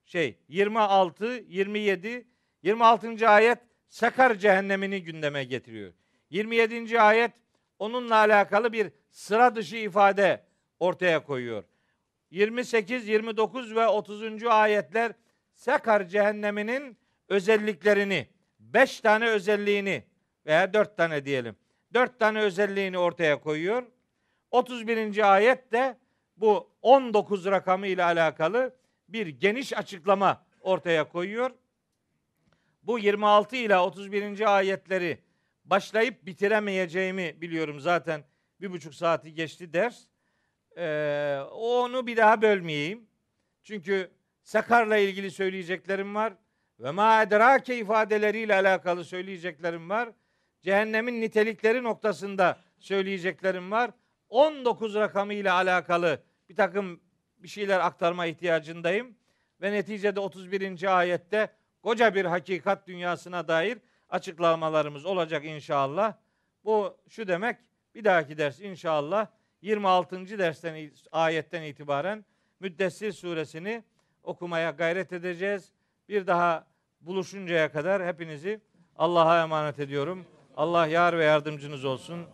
şey 26, 27, 26. ayet Sakar cehennemini gündeme getiriyor. 27. ayet onunla alakalı bir sıra dışı ifade ortaya koyuyor. 28, 29 ve 30. ayetler Sakar cehenneminin özelliklerini, 5 tane özelliğini veya 4 tane diyelim. 4 tane özelliğini ortaya koyuyor. 31. ayet de bu 19 rakamı ile alakalı bir geniş açıklama ortaya koyuyor. Bu 26 ile 31. ayetleri başlayıp bitiremeyeceğimi biliyorum zaten bir buçuk saati geçti ders. Ee, onu bir daha bölmeyeyim. Çünkü Sakar'la ilgili söyleyeceklerim var. Ve ma edrake ifadeleriyle alakalı söyleyeceklerim var. Cehennemin nitelikleri noktasında söyleyeceklerim var. 19 rakamı ile alakalı bir takım bir şeyler aktarma ihtiyacındayım. Ve neticede 31. ayette koca bir hakikat dünyasına dair açıklamalarımız olacak inşallah. Bu şu demek bir dahaki ders inşallah 26. dersten ayetten itibaren Müddessir suresini okumaya gayret edeceğiz. Bir daha buluşuncaya kadar hepinizi Allah'a emanet ediyorum. Allah yar ve yardımcınız olsun.